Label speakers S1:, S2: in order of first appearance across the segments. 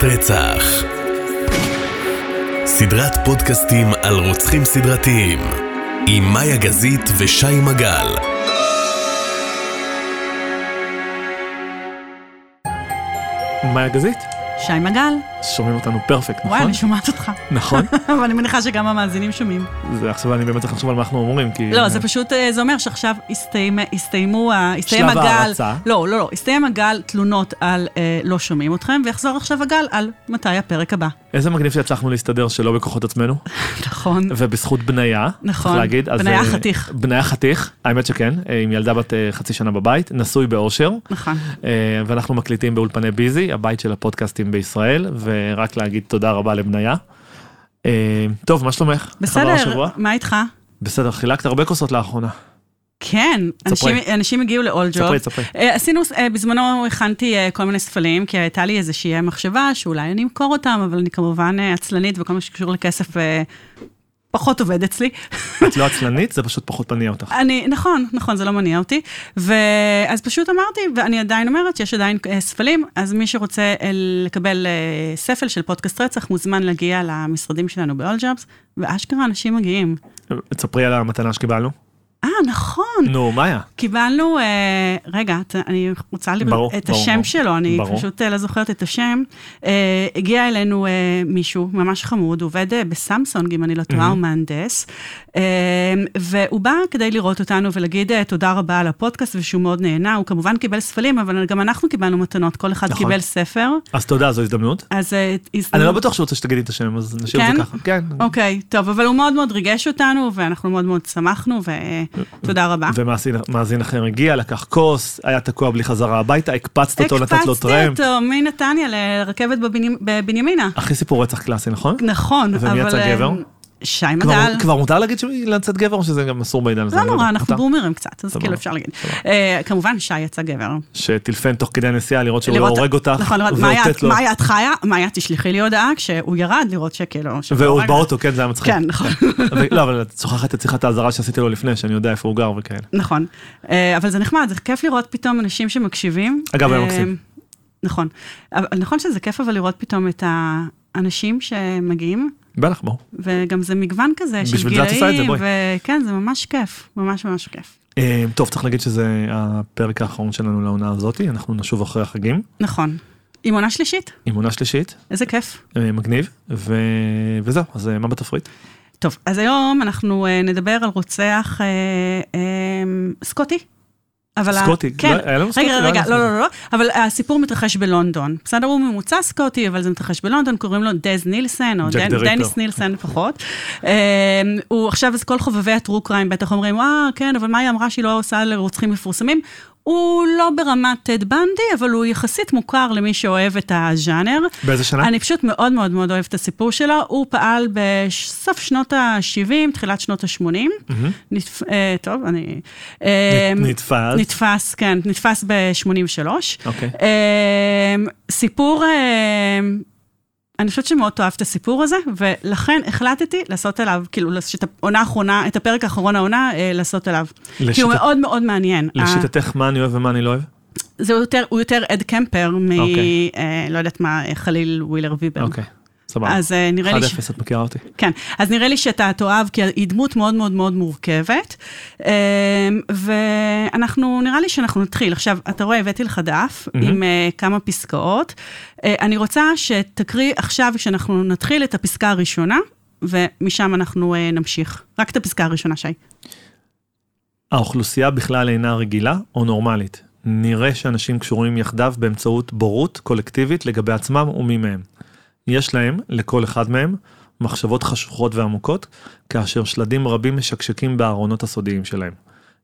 S1: פודקאסט רצח. סדרת פודקאסטים על רוצחים סדרתיים, עם מאיה גזית ושי מגל.
S2: מאיה גזית,
S3: שי מגל.
S2: שומעים אותנו פרפקט, נכון?
S3: וואי, אני שומעת אותך.
S2: נכון?
S3: אבל אני מניחה שגם המאזינים שומעים.
S2: זה עכשיו אני באמת צריך לחשוב על מה אנחנו אומרים, כי...
S3: לא, זה פשוט, אה, זה אומר שעכשיו הסתיים, הסתיימו, הסתיים
S2: שלב
S3: הגל...
S2: ההרצה.
S3: לא, לא, לא, הסתיים הגל תלונות על אה, לא שומעים אתכם, ויחזור עכשיו הגל על מתי הפרק הבא.
S2: איזה מגניב שהצלחנו להסתדר שלא בכוחות עצמנו,
S3: נכון.
S2: ובזכות בניה,
S3: נכון.
S2: צריך להגיד. אז,
S3: בניה
S2: אה,
S3: חתיך.
S2: בניה חתיך, האמת שכן, אה, עם ילדה בת חצי שנה בבית, נשוי באושר,
S3: נכון.
S2: ואנחנו מקליטים באולפני ביזי, הבית של הפודקאסטים בישראל, ורק להגיד תודה רבה לבניה. אה, טוב, מה שלומך?
S3: בסדר,
S2: השבוע?
S3: מה איתך?
S2: בסדר, חילקת הרבה כוסות לאחרונה.
S3: כן. אנשים, אנשים הגיעו ל-all
S2: ספרי. ספרי.
S3: אה, עשינו, אה, בזמנו הכנתי כל מיני ספלים, כי הייתה לי איזושהי מחשבה שאולי אני אמכור אותם, אבל אני כמובן עצלנית, וכל מה שקשור לכסף פחות עובד אצלי.
S2: את לא עצלנית, זה פשוט פחות מניע אותך.
S3: אני, נכון, נכון, זה לא מניע אותי. ואז פשוט אמרתי, ואני עדיין אומרת שיש עדיין אה, ספלים, אז מי שרוצה אה, לקבל אה, ספל של פודקאסט רצח, מוזמן להגיע למשרדים שלנו ב-all jobs, ואשכרה אנשים מגיעים.
S2: תספרי על המתנה שקיבלנו.
S3: אה, נכון.
S2: נו, מאיה.
S3: קיבלנו, אה, רגע, את- אני רוצה לראות
S2: ברור,
S3: את
S2: ברור,
S3: השם
S2: ברור.
S3: שלו, אני
S2: ברור.
S3: פשוט אה, לא זוכרת את השם. אה, הגיע אלינו אה, מישהו ממש חמוד, עובד אה, בסמסונג, אם אני לא טועה, הוא מהנדס, אה, והוא בא כדי לראות אותנו ולהגיד אה, תודה רבה על הפודקאסט ושהוא מאוד נהנה, הוא כמובן קיבל ספלים, אבל גם אנחנו קיבלנו מתנות, כל אחד
S2: נכון.
S3: קיבל ספר.
S2: אז תודה, זו הזדמנות.
S3: אז אה,
S2: אני לא בטוח שהוא רוצה שתגידי את השם, אז נשאיר את
S3: כן?
S2: זה ככה. כן.
S3: אוקיי, טוב, אבל הוא מאוד מאוד ריגש אותנו, ואנחנו מאוד מאוד שמחנו, ותודה רבה.
S2: ומאזין מאזין אחר הגיע, לקח כוס, היה תקוע בלי חזרה הביתה, הקפצת אותו, נתת לו טרמפ.
S3: הקפצתי אותו מנתניה לרכבת בבנימ- בבנימינה.
S2: הכי סיפור רצח קלאסי, נכון?
S3: נכון, אבל...
S2: ומי יצא
S3: אה,
S2: גבר?
S3: שי מגל.
S2: כבר מותר להגיד לצאת גבר או שזה גם אסור בעידן הזה?
S3: לא נורא. אנחנו? בומרים קצת, אז. כאילו אפשר להגיד. אה, כמובן, שי יצא גבר.
S2: שטילפן תוך כדי הנסיעה לראות שהוא לא הורג אותך,
S3: נכון, לראות, מאיה, את חיה? מאיה, תשלחי לי הודעה כשהוא ירד, לראות שכאילו... לא
S2: והוא. באוטו, כן, זה היה מצחיק.
S3: כן, נכון.
S2: לא, אבל את שוכחת את שיחת האזהרה שעשיתי לו לפני, שאני יודע איפה הוא גר וכאלה.
S3: נכון. אה, אבל זה נחמד, זה כיף לראות פתאום אנשים שמקשיבים.
S2: אגב, היה
S3: אה,
S2: מקסים.
S3: נכון. נכון שזה כיף אבל לראות פתאום את האנשים שמגיעים,
S2: בטח, ברור.
S3: וגם זה מגוון כזה של
S2: בשביל זה את עושה את זה,
S3: גילאים,
S2: בואי.
S3: וכן, זה ממש כיף, ממש ממש כיף.
S2: אה, טוב, צריך להגיד שזה הפרק האחרון שלנו לעונה הזאתי, אנחנו נשוב אחרי החגים,
S3: נכון. עם עונה שלישית,
S2: עם עונה שלישית,
S3: איזה כיף.
S2: אה, מגניב, ו... וזהו, אז אה, מה בתפריט?
S3: טוב, אז היום אנחנו נדבר על רוצח אה, אה, סקוטי. אבל
S2: סקוטי?
S3: כן.
S2: לא, היה לנו סקוטי?
S3: רגע,
S2: לא
S3: רגע, לא. לא, לא, לא, אבל הסיפור מתרחש בלונדון. בסדר, הוא ממוצע סקוטי, אבל זה מתרחש בלונדון, קוראים לו דז נילסן, או דן-
S2: ריפר.
S3: דניס נילסן פחות. אה, הוא עכשיו, אז כל חובבי הטרו קריים בטח אומרים, אה, כן, אבל מה היא אמרה שהיא לא עושה לרוצחים מפורסמים? הוא לא ברמת טד בנדי, אבל הוא יחסית מוכר למי שאוהב את הז'אנר.
S2: באיזה שנה?
S3: אני פשוט מאוד מאוד מאוד אוהבת את הסיפור שלו. הוא פעל בסוף שנות ה-70, תחילת שנות ה-80.
S2: מהמם.
S3: נתפ... אה, טוב, אני... אה,
S2: נתפס.
S3: נתפס, כן, נתפס ב-83.
S2: אוקיי.
S3: סיפור, אה, אני חושבת שמאוד תאהב את הסיפור הזה, ולכן החלטתי לעשות עליו, כאילו, את העונה האחרונה, את הפרק האחרון העונה, אה, לעשות עליו. כי הוא
S2: לשיטת-
S3: מאוד מאוד מעניין.
S2: לשיטתך, מה אני אוהב ומה אני לא אוהב?
S3: זה יותר, הוא יותר אד קמפר מ...
S2: אוקיי.
S3: אה, לא יודעת מה, חליל ווילר ויבר.
S2: אוקיי, סבבה.
S3: אז אה, נראה לי...
S2: 1-0,
S3: ש...
S2: את מכירה אותי.
S3: כן, אז נראה לי שאתה תאהב, כי היא דמות מאוד מאוד מאוד מורכבת. אה, ואנחנו, נראה לי שאנחנו נתחיל. עכשיו, אתה רואה, הבאתי לך דף
S2: מהמם.
S3: עם אה, כמה פסקאות. אה, אני רוצה שתקריא עכשיו, כשאנחנו נתחיל את הפסקה הראשונה, ומשם אנחנו נמשיך. רק את הפסקה הראשונה, שי.
S2: האוכלוסייה בכלל אינה רגילה או נורמלית. נראה שאנשים קשורים יחדיו באמצעות בורות קולקטיבית לגבי עצמם ומי מהם. יש להם, לכל אחד מהם, מחשבות חשוכות ועמוקות, כאשר שלדים רבים משקשקים בארונות הסודיים שלהם.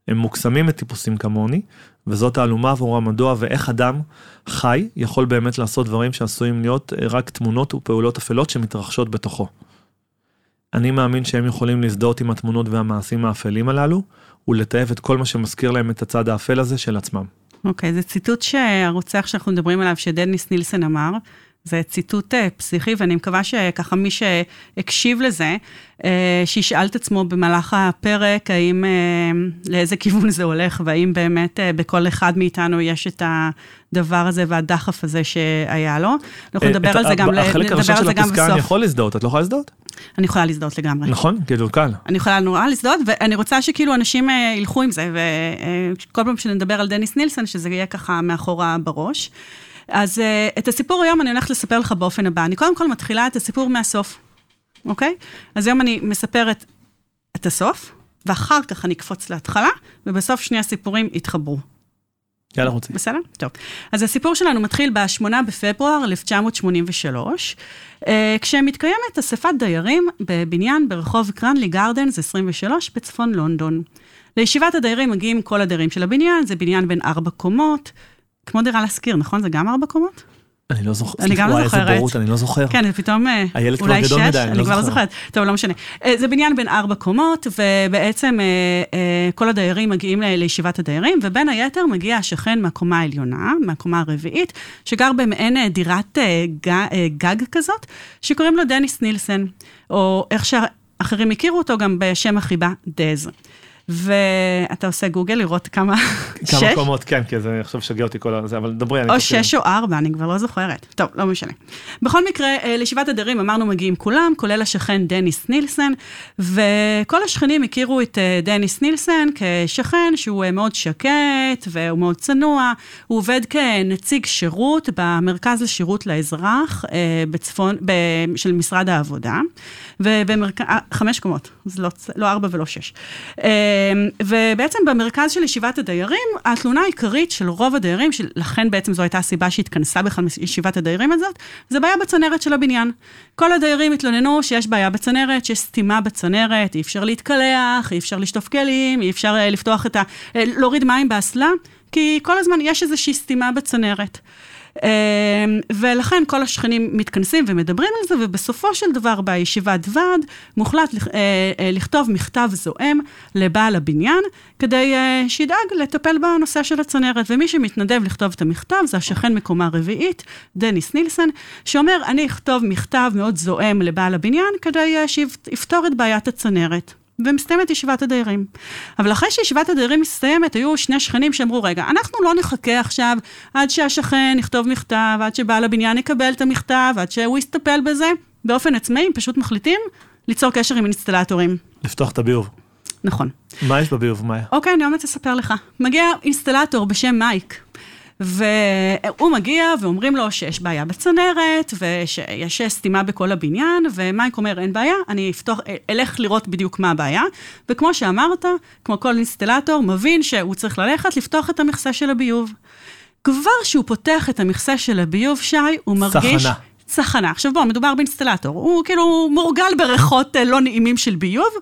S2: הם מוקסמים מטיפוסים כמוני, וזאת תעלומה עבורם מדוע ואיך אדם חי יכול באמת לעשות דברים שעשויים להיות רק תמונות ופעולות אפלות שמתרחשות בתוכו. אני מאמין שהם יכולים להזדהות עם התמונות והמעשים האפלים הללו, ולתעב את כל מה שמזכיר להם את הצד האפל הזה של עצמם.
S3: אוקיי, זה ציטוט שהרוצח שאנחנו מדברים עליו, שדניס נילסון אמר, זה ציטוט אה, פסיכי, ואני מקווה שככה מי שהקשיב לזה, אה, שישאל את עצמו במהלך הפרק, האם, אה, לאיזה כיוון זה הולך, והאם באמת בכל אחד מאיתנו יש את הדבר הזה והדחף הזה שהיה לו. אנחנו נדבר על זה גם,
S2: החלק הראשון של הפסקה אני יכול להזדהות, את לא יכולה להזדהות?
S3: אני יכולה להזדהות לגמרי.
S2: נכון, כאילו קל.
S3: אני יכולה נורא להזדהות, ואני רוצה שכאילו אנשים ילכו עם זה, וכל פעם שנדבר על דניס נילסון, שזה יהיה ככה מאחורה בראש. אז uh, את הסיפור היום אני הולכת לספר לך באופן הבא. אני קודם כל מתחילה את הסיפור מהסוף, אוקיי? אז היום אני מספרת את הסוף, ואחר כך אני אקפוץ להתחלה, ובסוף שני הסיפורים יתחברו.
S2: יאללה, רוצים.
S3: בסדר? טוב. אז הסיפור שלנו מתחיל ב-8 בפברואר 1983, uh, כשמתקיימת אספת דיירים בבניין ברחוב קרנלי גרדנס 23 בצפון לונדון. לישיבת הדיירים מגיעים כל הדיירים של הבניין, זה בניין בין ארבע קומות. כמו דירה להשכיר, נכון? זה גם ארבע קומות?
S2: אני לא זוכר.
S3: אני גם לא זוכרת.
S2: איזה בורות, אני לא זוכר.
S3: כן, ופתאום אה,
S2: הילד כבר גדול מדי, אני לא
S3: כבר לא זוכרת. טוב, לא משנה. אה, זה בניין בין ארבע קומות, ובעצם אה, כל הדיירים מגיעים לישיבת הדיירים, ובין היתר מגיע השכן מהקומה העליונה, מהקומה הרביעית, שגר במעין דירת גג כזאת, שקוראים לו דניס נילסן, או איך שאחרים הכירו אותו גם בשם החיבה, דז. ואתה עושה גוגל לראות כמה,
S2: שש? כמה קומות, כן, כי זה עכשיו שגע אותי כל הזה, אבל דברי.
S3: או שש או ארבע, אני כבר לא זוכרת. טוב, לא משנה. בכל מקרה, אה, לישיבת הדרים אמרנו מגיעים כולם, כולל השכן דניס נילסן, וכל השכנים הכירו את אה, דניס נילסן כשכן שהוא אה, מאוד שקט והוא מאוד צנוע. הוא עובד כנציג שירות במרכז לשירות לאזרח בצפון, של משרד העבודה, ובמרכז, חמש קומות, זה לא, לא ארבע ולא שש. אמ, ובעצם במרכז של ישיבת הדיירים, התלונה העיקרית של רוב הדיירים, לכן בעצם זו הייתה הסיבה שהתכנסה בכלל ישיבת הדיירים הזאת, זה בעיה בצנרת של הבניין. כל הדיירים התלוננו שיש בעיה בצנרת, שיש סתימה בצנרת, אי אפשר להתקלח, אי אפשר לשטוף כלים, אי אפשר אה, לפתוח את ה... אה, להוריד מים באסלה, כי כל הזמן יש איזושהי סתימה בצנרת. אמ, ולכן כל השכנים מתכנסים ומדברים על זה, ובסופו של דבר בישיבת ועד מוחלט אה, אה, לכתוב מכתב זועם לבעל הבניין, כדי אה, שידאג לטפל בנושא של הצנרת. ומי שמתנדב לכתוב את המכתב זה השכן מקומה רביעית, דניס נילסון, שאומר, אני אכתוב מכתב מאוד זועם לבעל הבניין, כדי שיפתור את בעיית הצנרת. ומסתיימת ישיבת הדיירים. אבל אחרי שישיבת הדיירים מסתיימת, היו שני שכנים שאמרו, רגע, אנחנו לא נחכה עכשיו עד שהשכן יכתוב מכתב, עד שבעל הבניין יקבל את המכתב, עד שהוא יסתפל בזה. באופן עצמאי, הם פשוט מחליטים ליצור קשר עם אינסטלטורים.
S2: לפתוח את הביוב.
S3: נכון.
S2: מה יש בביוב, מאיה?
S3: אוקיי, אני עומדת לספר לך. מגיע אינסטלטור בשם מייק, והוא מגיע ואומרים לו שיש בעיה בצנרת, ושיש סתימה בכל הבניין, ומייק אומר, אין בעיה, אני אפתוח, אלך לראות בדיוק מה הבעיה. וכמו שאמרת, כמו כל אינסטלטור, מבין שהוא צריך ללכת לפתוח את המכסה של הביוב. כבר שהוא פותח את המכסה של הביוב, שי, הוא מרגיש... צחנה. צחנה. עכשיו בוא, מדובר באינסטלטור, הוא כאילו מורגל בריחות אה, לא נעימים של ביוב,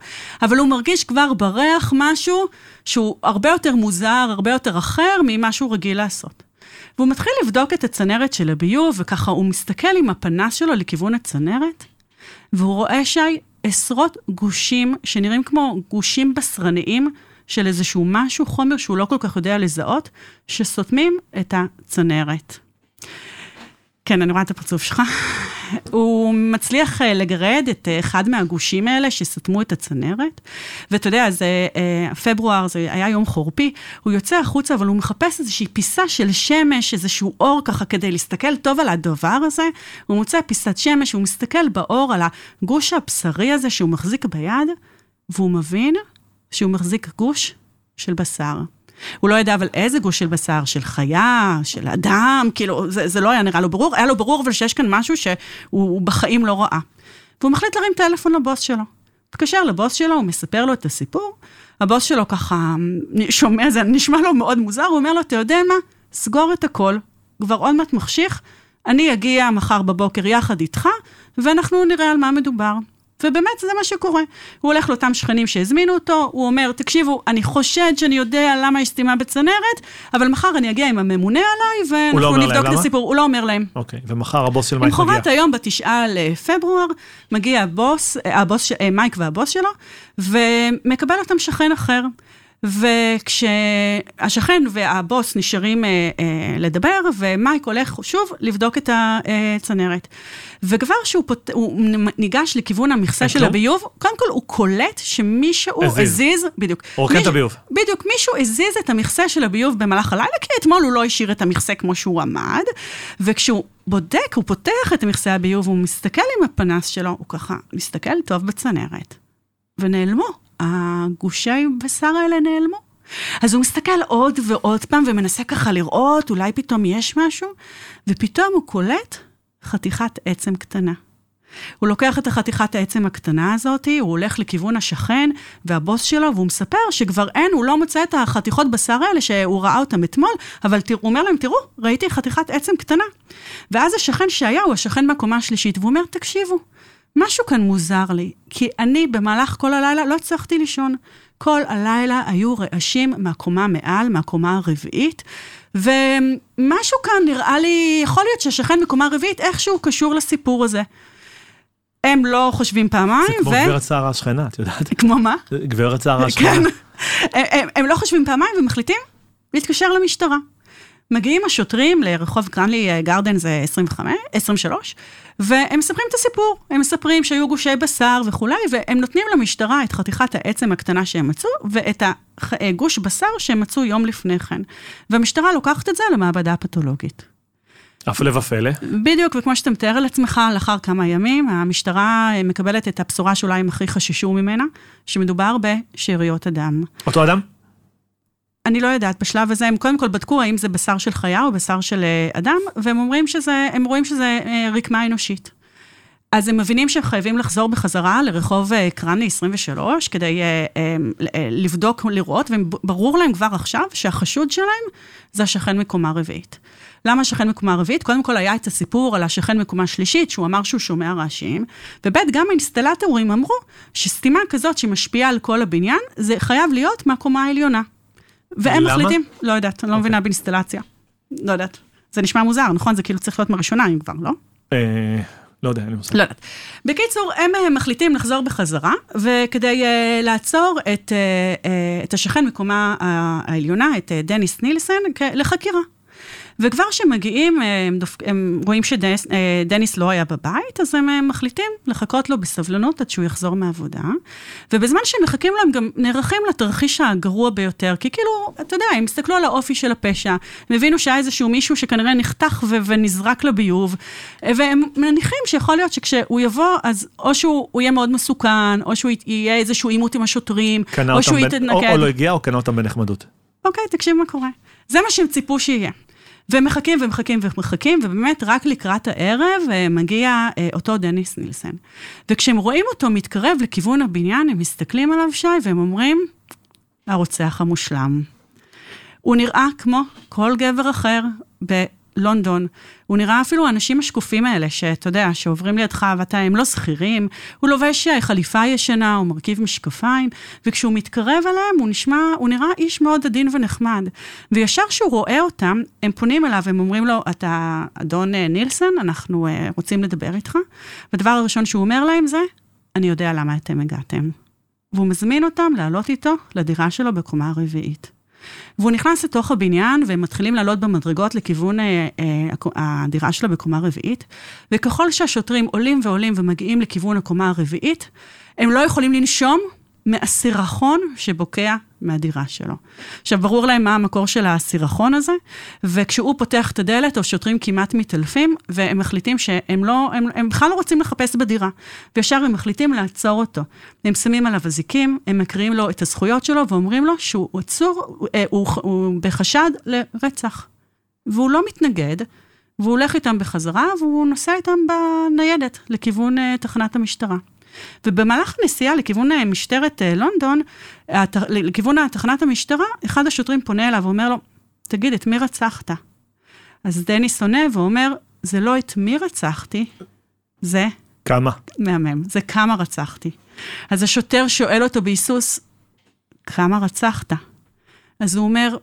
S3: אבל הוא מרגיש כבר בריח משהו שהוא הרבה יותר מוזר, הרבה יותר אחר ממה שהוא רגיל לעשות. והוא מתחיל לבדוק את הצנרת של הביוב, וככה הוא מסתכל עם הפנס שלו לכיוון הצנרת, והוא רואה שי עשרות גושים שנראים כמו גושים בשרניים של איזשהו משהו, חומר שהוא לא כל כך יודע לזהות, שסותמים את הצנרת. כן, אני רואה את הפרצוף שלך. הוא מצליח אה, לגרד את אה, אחד מהגושים האלה שסתמו את הצנרת, ואתה יודע, זה אה, פברואר, זה היה יום חורפי, הוא יוצא החוצה, אבל הוא מחפש איזושהי פיסה של שמש, איזשהו אור ככה, כדי להסתכל טוב על הדבר הזה. הוא מוצא פיסת שמש, הוא מסתכל באור על הגוש הבשרי הזה שהוא מחזיק ביד, והוא מבין שהוא מחזיק גוש של בשר. הוא לא ידע אבל איזה גוש של בשר, של חיה, של אדם, כאילו, זה, זה לא היה נראה לו ברור, היה לו ברור אבל שיש כאן משהו שהוא בחיים לא ראה. והוא מחליט להרים טלפון לבוס שלו. מתקשר לבוס שלו, הוא מספר לו את הסיפור, הבוס שלו ככה שומע, זה נשמע לו מאוד מוזר, הוא אומר לו, אתה יודע מה? סגור את הכל, כבר עוד מעט מחשיך, אני אגיע מחר בבוקר יחד איתך, ואנחנו נראה על מה מדובר. ובאמת זה מה שקורה. הוא הולך לאותם שכנים שהזמינו אותו, הוא אומר, תקשיבו, אני חושד שאני יודע למה יש סתימה בצנרת, אבל מחר אני אגיע עם הממונה עליי, ואנחנו לא נבדוק את הסיפור. הוא לא אומר להם.
S2: אוקיי, ומחר הבוס של מייק
S3: מגיע. למחרת היום, בתשעה לפברואר, מגיע הבוס, הבוס, אה, מייק והבוס שלו, ומקבל אותם שכן אחר. וכשהשכן והבוס נשארים אה, אה, לדבר, ומייק הולך שוב לבדוק את הצנרת. וכבר שהוא פות... ניגש לכיוון המכסה של הביוב, קודם כל הוא קולט שמישהו הזיז, הזיז בדיוק.
S2: רוקן את הביוב.
S3: בדיוק, מישהו הזיז את המכסה של הביוב במהלך הלילה, כי אתמול הוא לא השאיר את המכסה כמו שהוא עמד, וכשהוא בודק, הוא פותח את מכסה הביוב, הוא מסתכל עם הפנס שלו, הוא ככה מסתכל טוב בצנרת, ונעלמו. הגושי בשר האלה נעלמו. אז הוא מסתכל עוד ועוד פעם ומנסה ככה לראות, אולי פתאום יש משהו, ופתאום הוא קולט חתיכת עצם קטנה. הוא לוקח את החתיכת העצם הקטנה הזאת, הוא הולך לכיוון השכן והבוס שלו, והוא מספר שכבר אין, הוא לא מוצא את החתיכות בשר האלה שהוא ראה אותם אתמול, אבל הוא אומר להם, תראו, ראיתי חתיכת עצם קטנה. ואז השכן שהיה, הוא השכן מהקומה השלישית, והוא אומר, תקשיבו, משהו כאן מוזר לי, כי אני במהלך כל הלילה לא הצלחתי לישון. כל הלילה היו רעשים מהקומה מעל, מהקומה הרביעית, ומשהו כאן נראה לי, יכול להיות שהשכן בקומה רביעית איכשהו קשור לסיפור הזה. הם לא חושבים פעמיים,
S2: ו... זה כמו גברת שרה השכנה, את יודעת?
S3: כמו מה?
S2: גברת שרה השכנה.
S3: כן. הם, הם, הם לא חושבים פעמיים ומחליטים להתקשר למשטרה. מגיעים השוטרים לרחוב קרנלי אה, גרדן זה 25, 23, והם מספרים את הסיפור. הם מספרים שהיו גושי בשר וכולי, והם נותנים למשטרה את חתיכת העצם הקטנה שהם מצאו, ואת הגוש בשר שהם מצאו יום לפני כן. והמשטרה לוקחת את זה למעבדה הפתולוגית.
S2: הפלא ופלא.
S3: בדיוק, וכמו שאתה מתאר על עצמך, לאחר כמה ימים, המשטרה מקבלת את הבשורה שאולי הם הכי חששו ממנה, שמדובר בשאריות אדם.
S2: אותו אדם?
S3: אני לא יודעת, בשלב הזה הם קודם כל בדקו האם זה בשר של חיה או בשר של אה, אדם, והם אומרים שזה, הם רואים שזה אה, רקמה אנושית. אז הם מבינים שהם חייבים לחזור בחזרה לרחוב אה, קרני 23, כדי לבדוק, לראות, וברור להם כבר עכשיו שהחשוד שלהם זה השכן מקומה רביעית. למה השכן מקומה רביעית? קודם כל היה את הסיפור על השכן מקומה שלישית, שהוא אמר שהוא שומע רעשים, וב' גם האינסטלטורים אמרו שסתימה כזאת שמשפיעה על כל הבניין, זה חייב להיות מהקומה העליונה. והם למה? מחליטים, לא יודעת, אני לא okay. אוקיי. מבינה באינסטלציה. לא יודעת. זה נשמע מוזר, נכון? זה כאילו צריך להיות מהראשונה, אם כבר, לא?
S2: אה, לא יודע, אני מושג.
S3: לא יודעת. בקיצור, הם אה, מחליטים לחזור בחזרה, וכדי uh, לעצור את, uh, uh, את השכן מקומה העליונה, את uh, דניס נילסן, לחקירה. וכבר כשמגיעים, הם, דופ... הם רואים שדניס לא היה בבית, אז הם מחליטים לחכות לו בסבלנות עד שהוא יחזור מהעבודה. ובזמן שהם מחכים לו, הם גם נערכים לתרחיש הגרוע ביותר, כי כאילו, אתה יודע, הם הסתכלו על האופי של הפשע, הם הבינו שהיה איזשהו מישהו שכנראה נחתך ו- ונזרק לביוב, והם מניחים שיכול להיות שכשהוא יבוא, אז או שהוא יהיה מאוד מסוכן, או שהוא יהיה איזשהו עימות עם השוטרים, או שהוא יתנגד.
S2: או, או לא הגיע, או קנה אותם בנחמדות.
S3: אוקיי, תקשיב מה קורה. זה מה שהם ציפו שיהיה. ומחכים ומחכים ומחכים, ובאמת רק לקראת הערב אה, מגיע אה, אותו דניס נילסן. וכשהם רואים אותו מתקרב לכיוון הבניין, הם מסתכלים עליו, שי, והם אומרים, הרוצח המושלם. הוא נראה כמו כל גבר אחר לונדון. הוא נראה אפילו האנשים השקופים האלה, שאתה יודע, שעוברים לידך ואתה, הם לא שכירים, הוא לובש אה, חליפה ישנה, הוא מרכיב משקפיים, וכשהוא מתקרב אליהם, הוא נשמע, הוא נראה איש מאוד עדין ונחמד. וישר כשהוא רואה אותם, הם פונים אליו, הם אומרים לו, אתה אדון אה, נילסון, אנחנו uh, רוצים לדבר איתך. והדבר הראשון שהוא אומר להם זה, אני יודע למה אתם הגעתם. והוא מזמין אותם לעלות איתו לדירה שלו בקומה הרביעית. והוא נכנס לתוך הבניין, והם מתחילים לעלות במדרגות לכיוון אה, אה, הדירה שלו בקומה רביעית, וככל שהשוטרים עולים ועולים ומגיעים לכיוון הקומה הרביעית, הם לא יכולים לנשום מהסירחון שבוקע מהדירה שלו. עכשיו, ברור להם מה המקור של הסירחון הזה, וכשהוא פותח את הדלת, השוטרים כמעט מתעלפים, והם מחליטים שהם לא, הם, הם בכלל לא רוצים לחפש בדירה. וישר הם מחליטים לעצור אותו. הם שמים עליו אזיקים, הם מקריאים לו את הזכויות שלו, ואומרים לו שהוא עצור, הוא, אה, הוא, הוא, בחשד לרצח. והוא לא מתנגד, והוא הולך איתם בחזרה, והוא נוסע איתם בניידת לכיוון uh, תחנת המשטרה. ובמהלך הנסיעה לכיוון אה, משטרת אה, לונדון, לכיוון תחנת המשטרה, אחד השוטרים פונה אליו ואומר לו, תגיד, את מי רצחת? אז דניס עונה ואומר, זה לא את מי רצחתי, זה...
S2: כמה?
S3: מהמם, זה כמה רצחתי. אז השוטר שואל אותו בהיסוס, כמה רצחת? אז הוא אומר,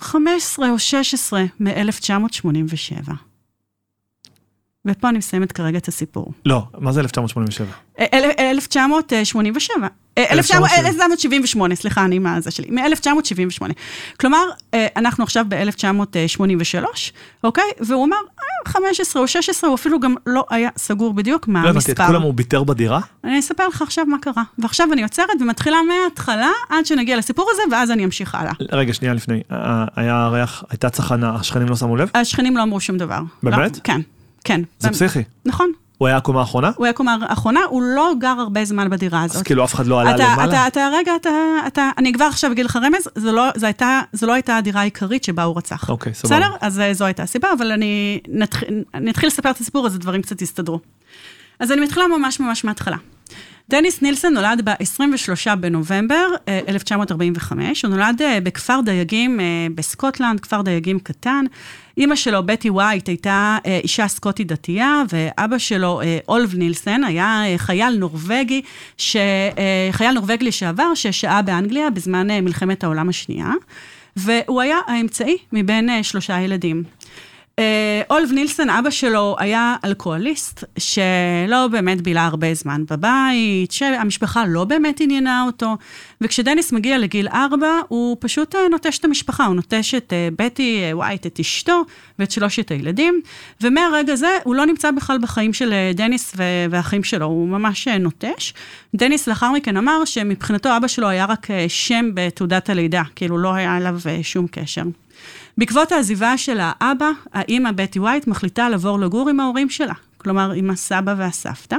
S3: 15 או 16 מ-1987. ופה אני מסיימת כרגע את הסיפור.
S2: לא, מה זה 1987?
S3: 1987. אה,
S2: 1970.
S3: 1978, סליחה, אני מה זה שלי, מ-1978. כלומר, אה, אנחנו עכשיו ב-1983, אוקיי? והוא אמר, אה, 15 או 16, הוא אפילו גם לא היה סגור בדיוק מה
S2: לא הבנתי, את
S3: המספר.
S2: כולם הוא ביטר בדירה?
S3: אני אספר לך עכשיו מה קרה. ועכשיו אני עוצרת ומתחילה מההתחלה עד שנגיע לסיפור הזה, ואז אני אמשיך הלאה.
S2: רגע, שנייה לפני. אה, היה ריח, הייתה צחנה, השכנים לא שמו לב?
S3: השכנים לא אמרו שום דבר.
S2: באמת?
S3: לא, כן, כן.
S2: זה
S3: במ-
S2: פסיכי.
S3: נכון.
S2: הוא היה הקומה האחרונה?
S3: הוא היה קומה האחרונה, הוא לא גר הרבה זמן בדירה הזאת.
S2: אז כאילו אף אחד לא עלה
S3: אתה,
S2: למעלה?
S3: אתה, אתה, רגע, אתה, אתה, אני כבר עכשיו אגיד לך רמז, זו לא, זו הייתה, זו לא הייתה הדירה העיקרית שבה הוא רצח.
S2: אוקיי, סבבה.
S3: בסדר? אז אה, זו הייתה הסיבה, אבל אני, נתח, אני אתחיל לספר את הסיפור, אז הדברים קצת יסתדרו. אז אני מתחילה ממש ממש מההתחלה. דניס נילסון נולד ב-23 בנובמבר אה, 1945, הוא נולד אה, בכפר דייגים אה, בסקוטלנד, כפר דייגים קטן. אימא שלו, בטי ווייט, הייתה אה, אישה סקוטית דתייה, ואבא שלו, אה, אולב נילסון, היה אה, חייל נורבגי, ש... חייל נורבגי לשעבר, ששהה באנגליה בזמן מלחמת העולם השנייה, והוא היה האמצעי מבין שלושה ילדים. אה, אולב נילסון, אבא שלו היה אלכוהוליסט, שלא באמת בילה הרבה זמן בבית, שהמשפחה לא באמת עניינה אותו, וכשדניס מגיע לגיל ארבע, הוא פשוט אה, נוטש את המשפחה, הוא נוטש את אה, בטי ווייט, את אשתו ואת שלושת הילדים, ומהרגע זה הוא לא נמצא בכלל בחיים של דניס והאחים שלו, הוא ממש נוטש. דניס לאחר מכן אמר שמבחינתו אבא שלו היה רק שם בתעודת הלידה, כאילו לא היה אליו אה, שום קשר. בעקבות העזיבה של האבא, האימא בטי ווייט מחליטה לעבור לגור עם ההורים שלה, כלומר עם הסבא והסבתא.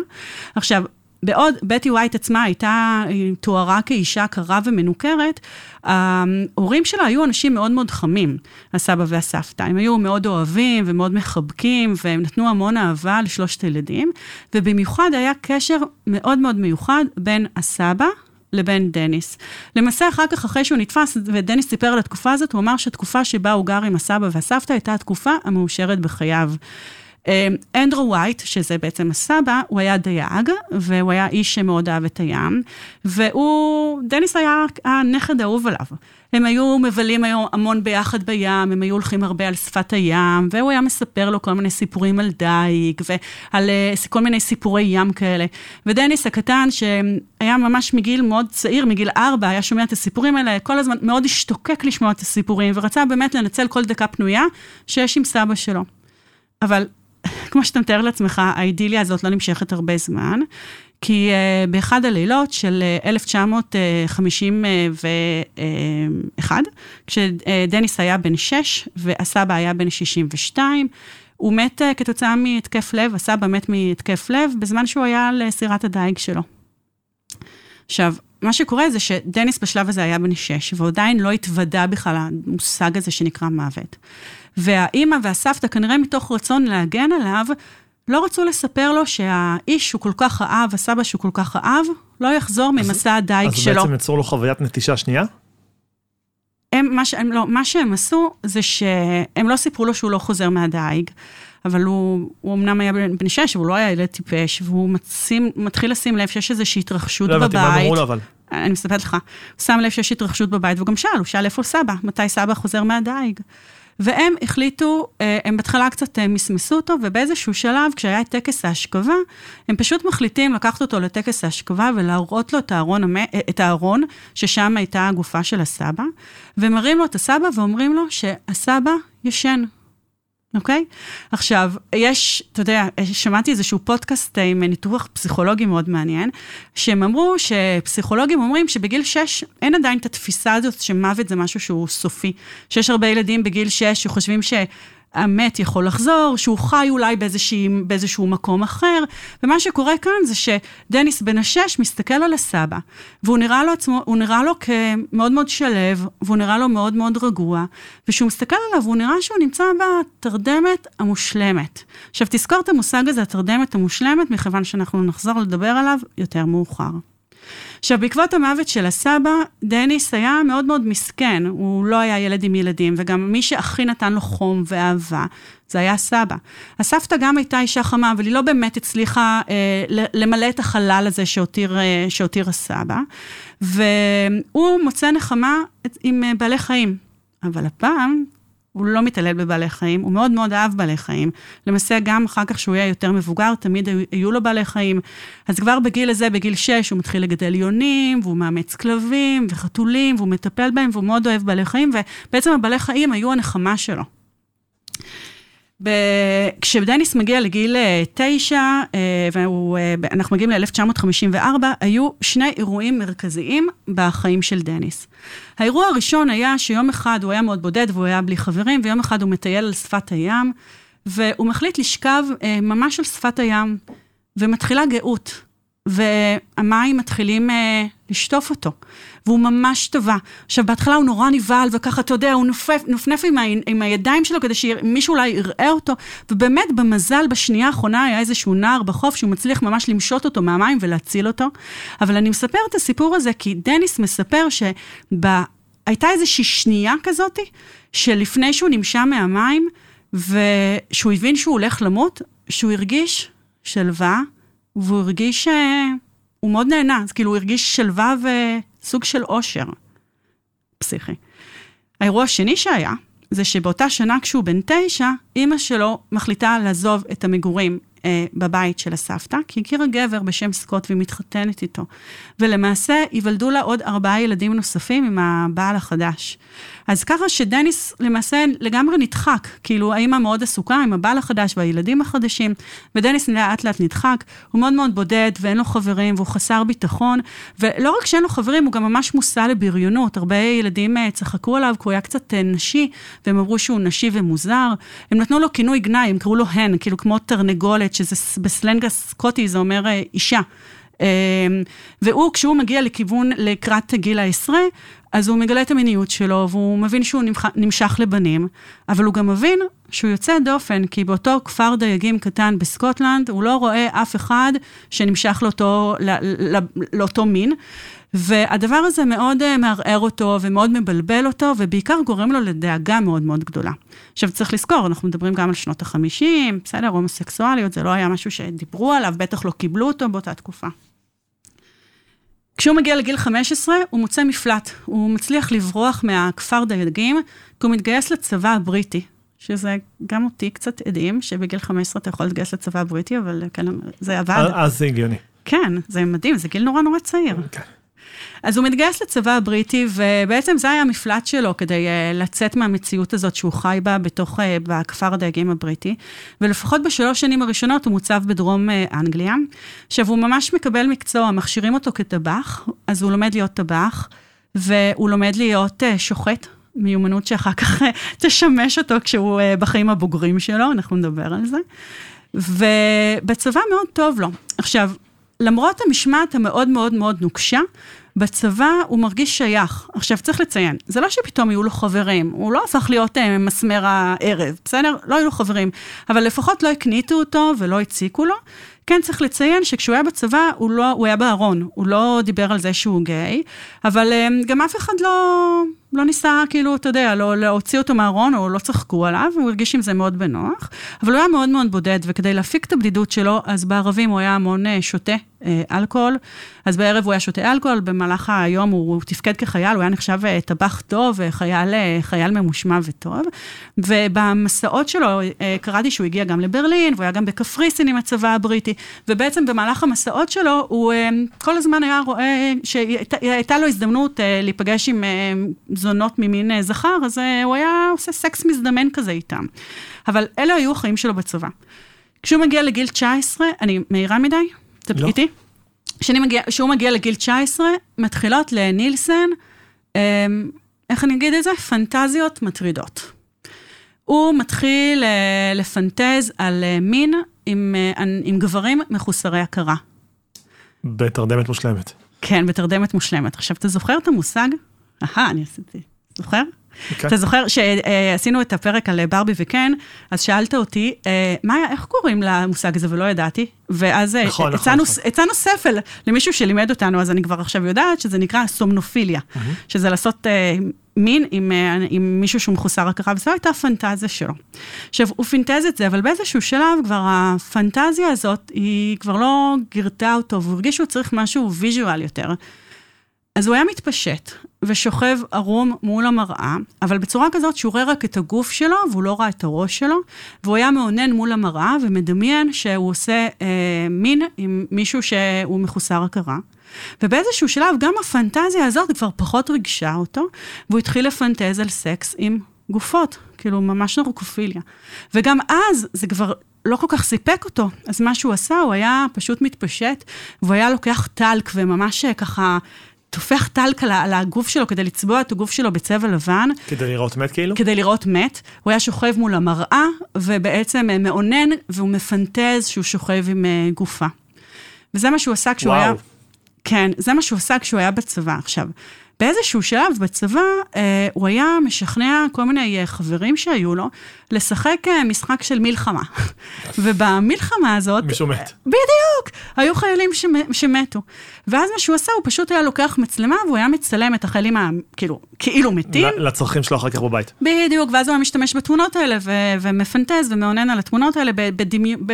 S3: עכשיו, בעוד בטי ווייט עצמה הייתה, תוארה כאישה קרה ומנוכרת, ההורים שלה היו אנשים מאוד מאוד חמים, הסבא והסבתא. הם היו מאוד אוהבים ומאוד מחבקים, והם נתנו המון אהבה לשלושת הילדים, ובמיוחד היה קשר מאוד מאוד מיוחד בין הסבא לבין דניס. למעשה, אחר כך, אחרי שהוא נתפס, ודניס סיפר על התקופה הזאת, הוא אמר שהתקופה שבה הוא גר עם הסבא והסבתא הייתה התקופה המאושרת בחייו. אה, אנדרו ווייט, שזה בעצם הסבא, הוא היה דייג, והוא היה איש שמאוד אהב את הים, והוא, דניס היה הנכד האהוב עליו. הם היו מבלים היום המון ביחד בים, הם היו הולכים הרבה על שפת הים, והוא היה מספר לו כל מיני סיפורים על דייג, ועל אה, כל מיני סיפורי ים כאלה. ודניס הקטן, שהיה ממש מגיל מאוד צעיר, מגיל ארבע, היה שומע את הסיפורים האלה, כל הזמן מאוד השתוקק לשמוע את הסיפורים, ורצה באמת לנצל כל דקה פנויה שיש עם סבא שלו. אבל כמו שאתה מתאר לעצמך, האידיליה הזאת לא נמשכת הרבה זמן, כי uh, באחד הלילות של uh, 1951, כשדניס היה בן 6 והסבא היה בן 62, הוא מת uh, כתוצאה מהתקף לב, הסבא מת מהתקף לב, בזמן שהוא היה על סירת הדייג שלו. עכשיו, מה שקורה זה שדניס בשלב הזה היה בן 6, והוא עדיין לא התוודע בכלל למושג הזה שנקרא מוות. והאימא והסבתא, כנראה מתוך רצון להגן עליו, לא רצו לספר לו שהאיש שהוא כל כך אהב, הסבא שהוא כל כך אהב, לא יחזור ממסע הדייג
S2: אז
S3: שלו.
S2: בעצם יצרו לו חוויית נטישה שנייה?
S3: הם, מה, שהם, לא, מה שהם עשו זה שהם לא סיפרו לו שהוא לא חוזר מהדייג, אבל הוא, הוא אמנם היה בן שש, אבל הוא לא היה ילד טיפש, והוא מצים, מתחיל לשים לב שיש איזושהי התרחשות
S2: לא
S3: בבית.
S2: הבנתי מה אמרו לו אבל.
S3: אני מספרת לך, הוא שם לב שיש התרחשות בבית, והוא גם שאל, הוא שאל איפה סבא, מתי סבא חוזר מהדייג. והם החליטו, אה, הם בהתחלה קצת אה, מסמסו אותו, ובאיזשהו שלב, כשהיה את טקס ההשכבה, הם פשוט מחליטים לקחת אותו לטקס ההשכבה ולהראות לו את הארון, אה, את הארון ששם הייתה הגופה של הסבא, ומראים לו את הסבא ואומרים לו שהסבא ישן. אוקיי? עכשיו, יש, אתה יודע, שמעתי איזשהו פודקאסט עם ניתוח פסיכולוגי מאוד מעניין, שהם אמרו שפסיכולוגים אומרים שבגיל 6 אין עדיין את התפיסה הזאת שמוות זה משהו שהוא סופי. שיש הרבה ילדים בגיל 6 שחושבים שהמת יכול לחזור, שהוא חי אולי באיזושהי, באיזשהו מקום אחר, ומה שקורה כאן זה שדניס בן השש מסתכל על הסבא, והוא נראה לו עצמו, נראה לו כמאוד מאוד שלב, והוא נראה לו מאוד מאוד רגוע, וכשהוא מסתכל עליו, הוא נראה שהוא נמצא בתרדמת המושלמת. עכשיו, תזכור את המושג הזה, התרדמת המושלמת, מכיוון שאנחנו נחזור לדבר עליו יותר מאוחר. עכשיו, בעקבות המוות של הסבא, דניס היה מאוד מאוד מסכן, הוא לא היה ילד עם ילדים, וגם מי שהכי נתן לו חום ואהבה, זה היה הסבא. הסבתא גם הייתה אישה חמה, אבל היא לא באמת הצליחה אה, למלא את החלל הזה שהותיר, אה, שהותיר הסבא, והוא מוצא נחמה עם אה, בעלי חיים. אבל הפעם, הוא לא מתעלל בבעלי חיים, הוא מאוד מאוד אהב בעלי חיים. למעשה, גם אחר כך שהוא יהיה יותר מבוגר, תמיד היו לו בעלי חיים. אז כבר בגיל הזה, בגיל 6, הוא מתחיל לגדל יונים, והוא מאמץ כלבים וחתולים, והוא מטפל בהם, והוא מאוד אוהב בעלי חיים, ובעצם הבעלי חיים היו הנחמה שלו. ב... כשדניס מגיע לגיל אה, תשע, אה, ואנחנו מגיעים ל-1954, היו שני אירועים מרכזיים בחיים של דניס. האירוע הראשון היה שיום אחד הוא היה מאוד בודד והוא היה בלי חברים, ויום אחד הוא מטייל על שפת הים, והוא מחליט לשכב אה, ממש על שפת הים, ומתחילה גאות. והמים מתחילים אה, לשטוף אותו, והוא ממש טבע. עכשיו, בהתחלה הוא נורא נבהל, וככה, אתה יודע, הוא נופף, נופנף עם, ה, עם הידיים שלו כדי שמישהו אולי יראה אותו, ובאמת, במזל, בשנייה האחרונה היה איזשהו נער בחוף שהוא מצליח ממש למשות אותו מהמים ולהציל אותו. אבל אני מספר את הסיפור הזה כי דניס מספר שהייתה איזושהי שנייה כזאת, שלפני שהוא נמשה מהמים, ושהוא הבין שהוא הולך למות, שהוא הרגיש שלווה. והוא הרגיש, הוא מאוד נהנה, אז כאילו הוא הרגיש שלווה וסוג של אושר פסיכי. האירוע השני שהיה, זה שבאותה שנה כשהוא בן תשע, אימא שלו מחליטה לעזוב את המגורים אה, בבית של הסבתא, כי הכירה גבר בשם סקוט והיא מתחתנת איתו. ולמעשה, ייוולדו לה עוד ארבעה ילדים נוספים עם הבעל החדש. אז ככה שדניס למעשה לגמרי נדחק, כאילו האימא מאוד עסוקה עם הבעל החדש והילדים החדשים, ודניס לאט לאט נדחק, הוא מאוד מאוד בודד ואין לו חברים והוא חסר ביטחון, ולא רק שאין לו חברים, הוא גם ממש מושא לבריונות, הרבה ילדים אה, צחקו עליו כי הוא היה קצת אה, נשי, והם אמרו שהוא נשי ומוזר, הם נתנו לו כינוי גנאי, הם קראו לו הן, כאילו כמו תרנגולת, שזה בסלנג הסקוטי זה אומר אה, אישה. והוא, כשהוא מגיע לכיוון, לקראת גיל העשרה, אז הוא מגלה את המיניות שלו, והוא מבין שהוא נמשך לבנים, אבל הוא גם מבין שהוא יוצא דופן, כי באותו כפר דייגים קטן בסקוטלנד, הוא לא רואה אף אחד שנמשך לאותו, לא, לא, לאותו מין. והדבר הזה מאוד אה, מערער אותו ומאוד מבלבל אותו, ובעיקר גורם לו לדאגה מאוד מאוד גדולה. עכשיו, צריך לזכור, אנחנו מדברים גם על שנות ה-50, בסדר, הומוסקסואליות, זה לא היה משהו שדיברו עליו, בטח לא קיבלו אותו באותה תקופה. כשהוא מגיע לגיל 15, הוא מוצא מפלט. הוא מצליח לברוח מהכפר דייגים, כי הוא מתגייס לצבא הבריטי, שזה גם אותי קצת הדהים, שבגיל 15 אתה יכול להתגייס לצבא הבריטי, אבל כן, זה עבד.
S2: אז זה הגיוני.
S3: כן, זה מדהים, זה גיל נורא נורא צעיר. כן. אז הוא מתגייס לצבא הבריטי, ובעצם זה היה המפלט שלו כדי uh, לצאת מהמציאות הזאת שהוא חי בה בתוך, uh, בכפר הדייגים הבריטי. ולפחות בשלוש שנים הראשונות הוא מוצב בדרום uh, אנגליה. עכשיו, הוא ממש מקבל מקצוע, מכשירים אותו כטבח, אז הוא לומד להיות טבח, והוא לומד להיות שוחט. מיומנות שאחר כך תשמש אותו כשהוא בחיים הבוגרים שלו, אנחנו נדבר על זה. ובצבא מאוד טוב לו. עכשיו, למרות המשמעת המאוד מאוד מאוד נוקשה, בצבא הוא מרגיש שייך. עכשיו, צריך לציין, זה לא שפתאום יהיו לו חברים, הוא לא הפך להיות אה, מסמר הערב, בסדר? לא היו לו חברים, אבל לפחות לא הקניטו אותו ולא הציקו לו. כן צריך לציין שכשהוא היה בצבא, הוא, לא, הוא היה בארון, הוא לא דיבר על זה שהוא גיי, אבל אה, גם אף אחד לא, לא ניסה, כאילו, אתה יודע, לא להוציא אותו מהארון, או לא צחקו עליו, הוא הרגיש עם זה מאוד בנוח, אבל הוא היה מאוד מאוד בודד, וכדי להפיק את הבדידות שלו, אז בערבים הוא היה המון אה, שותה אה, אלכוהול, אז בערב הוא היה שותה אלכוהול, במהלך היום הוא, הוא תפקד כחייל, הוא היה נחשב אה, טבח טוב, חייל, חייל ממושמע וטוב, ובמסעות שלו, קראתי שהוא הגיע גם לברלין, והוא היה גם בקפריסין עם הצבא הבריטי, ובעצם במהלך המסעות שלו, הוא כל הזמן היה רואה שהייתה לו הזדמנות להיפגש עם זונות ממין אה, זכר, אז אה, הוא היה עושה סקס מזדמן כזה איתם. אבל אלה היו החיים שלו בצבא. כשהוא מגיע לגיל 19, אני מהירה מדי? אתה לא. איתי? כשהוא מגיע לגיל 19, מתחילות לנילסן, אמ, איך אני אגיד את זה? פנטזיות מטרידות. הוא מתחיל אה, לפנטז על מין עם, עם גברים מחוסרי הכרה.
S2: בתרדמת מושלמת.
S3: כן, בתרדמת מושלמת. עכשיו, אתה זוכר את המושג אהה, אני עשיתי. זוכר? Okay. אוקיי. אתה זוכר שעשינו את הפרק על ברבי וקן, אז שאלת אותי, אה, מאיה, איך קוראים למושג הזה ולא ידעתי? ואז אה, נכון, נכון, הצענו, נכון. הצענו ספל למישהו שלימד אותנו, אז אני כבר עכשיו יודעת שזה נקרא סומנופיליה, mm-hmm. שזה לעשות אה, מין עם, עם מישהו שהוא מחוסר הכרה, וזו הייתה הפנטזיה שלו. עכשיו, הוא פינטז את זה, אבל באיזשהו שלב כבר הפנטזיה הזאת, היא כבר לא גירתה אותו, והוא הרגיש שהוא צריך משהו ויז'ואל יותר. אז הוא היה מתפשט ושוכב ערום מול המראה, אבל בצורה כזאת שהוא רואה רק את הגוף שלו והוא לא ראה את הראש שלו, והוא היה מאונן מול המראה ומדמיין שהוא עושה אה, מין עם מישהו שהוא מחוסר הכרה. ובאיזשהו שלב גם הפנטזיה הזאת כבר פחות ריגשה אותו, והוא התחיל לפנטז על סקס עם גופות, כאילו ממש נרוקופיליה. וגם אז זה כבר לא כל כך סיפק אותו, אז מה שהוא עשה, הוא היה פשוט מתפשט, והוא היה לוקח טלק וממש אה, ככה... טופח טלק על הגוף שלו כדי לצבוע את הגוף שלו בצבע לבן.
S2: כדי לראות מת כאילו?
S3: כדי לראות מת. הוא היה שוכב מול המראה, ובעצם אה, מאונן, והוא מפנטז שהוא שוכב עם אה, גופה. וזה מה שהוא עשה כשהוא וואו. היה... כן, זה מה שהוא עשה כשהוא היה בצבא. עכשיו, באיזשהו שלב בצבא, אה, הוא היה משכנע כל מיני אה, חברים שהיו לו, לשחק אה, משחק של מלחמה. ובמלחמה הזאת...
S2: מישהו מת.
S3: בדיוק! היו חיילים שמתו. ואז מה שהוא עשה, הוא פשוט היה לוקח מצלמה, והוא היה מצלם את החיילים, כאילו, כאילו מתים.
S2: לצרכים שלו אחר כך בבית.
S3: בדיוק, ואז הוא היה משתמש בתמונות האלה, ומפנטז ומאונן על התמונות האלה,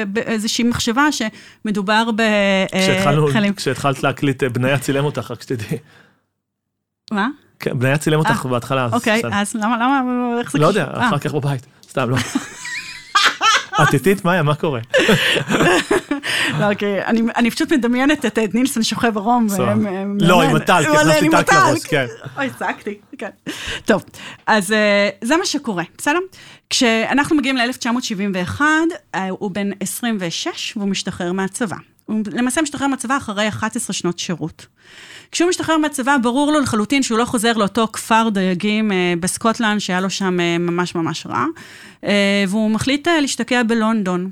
S3: באיזושהי מחשבה שמדובר בחיילים.
S2: כשהתחלת להקליט, בניה צילם אותך, רק שתדעי.
S3: מה?
S2: כן, בניה צילם אותך אה, בהתחלה.
S3: אוקיי, אז למה, למה, איך זה
S2: לא יודע, אה. אחר כך בבית, סתם, לא. את איטית, מאיה, מה קורה?
S3: לא, אוקיי, אני פשוט מדמיינת את נילסון שוכב ערום.
S2: לא, עם הטלק, הכנסתי טלק לראש, כן.
S3: אוי, צעקתי, כן. טוב, אז אה, זה מה שקורה, בסדר? כשאנחנו מגיעים ל-1971, הוא בן 26 והוא משתחרר מהצבא. הוא למעשה משתחרר מהצבא אחרי 11 שנות שירות. כשהוא משתחרר מהצבא, ברור לו לחלוטין שהוא לא חוזר לאותו כפר דייגים אה, בסקוטלנד, שהיה לו שם אה, ממש ממש רע, אה, והוא מחליט להשתקע בלונדון.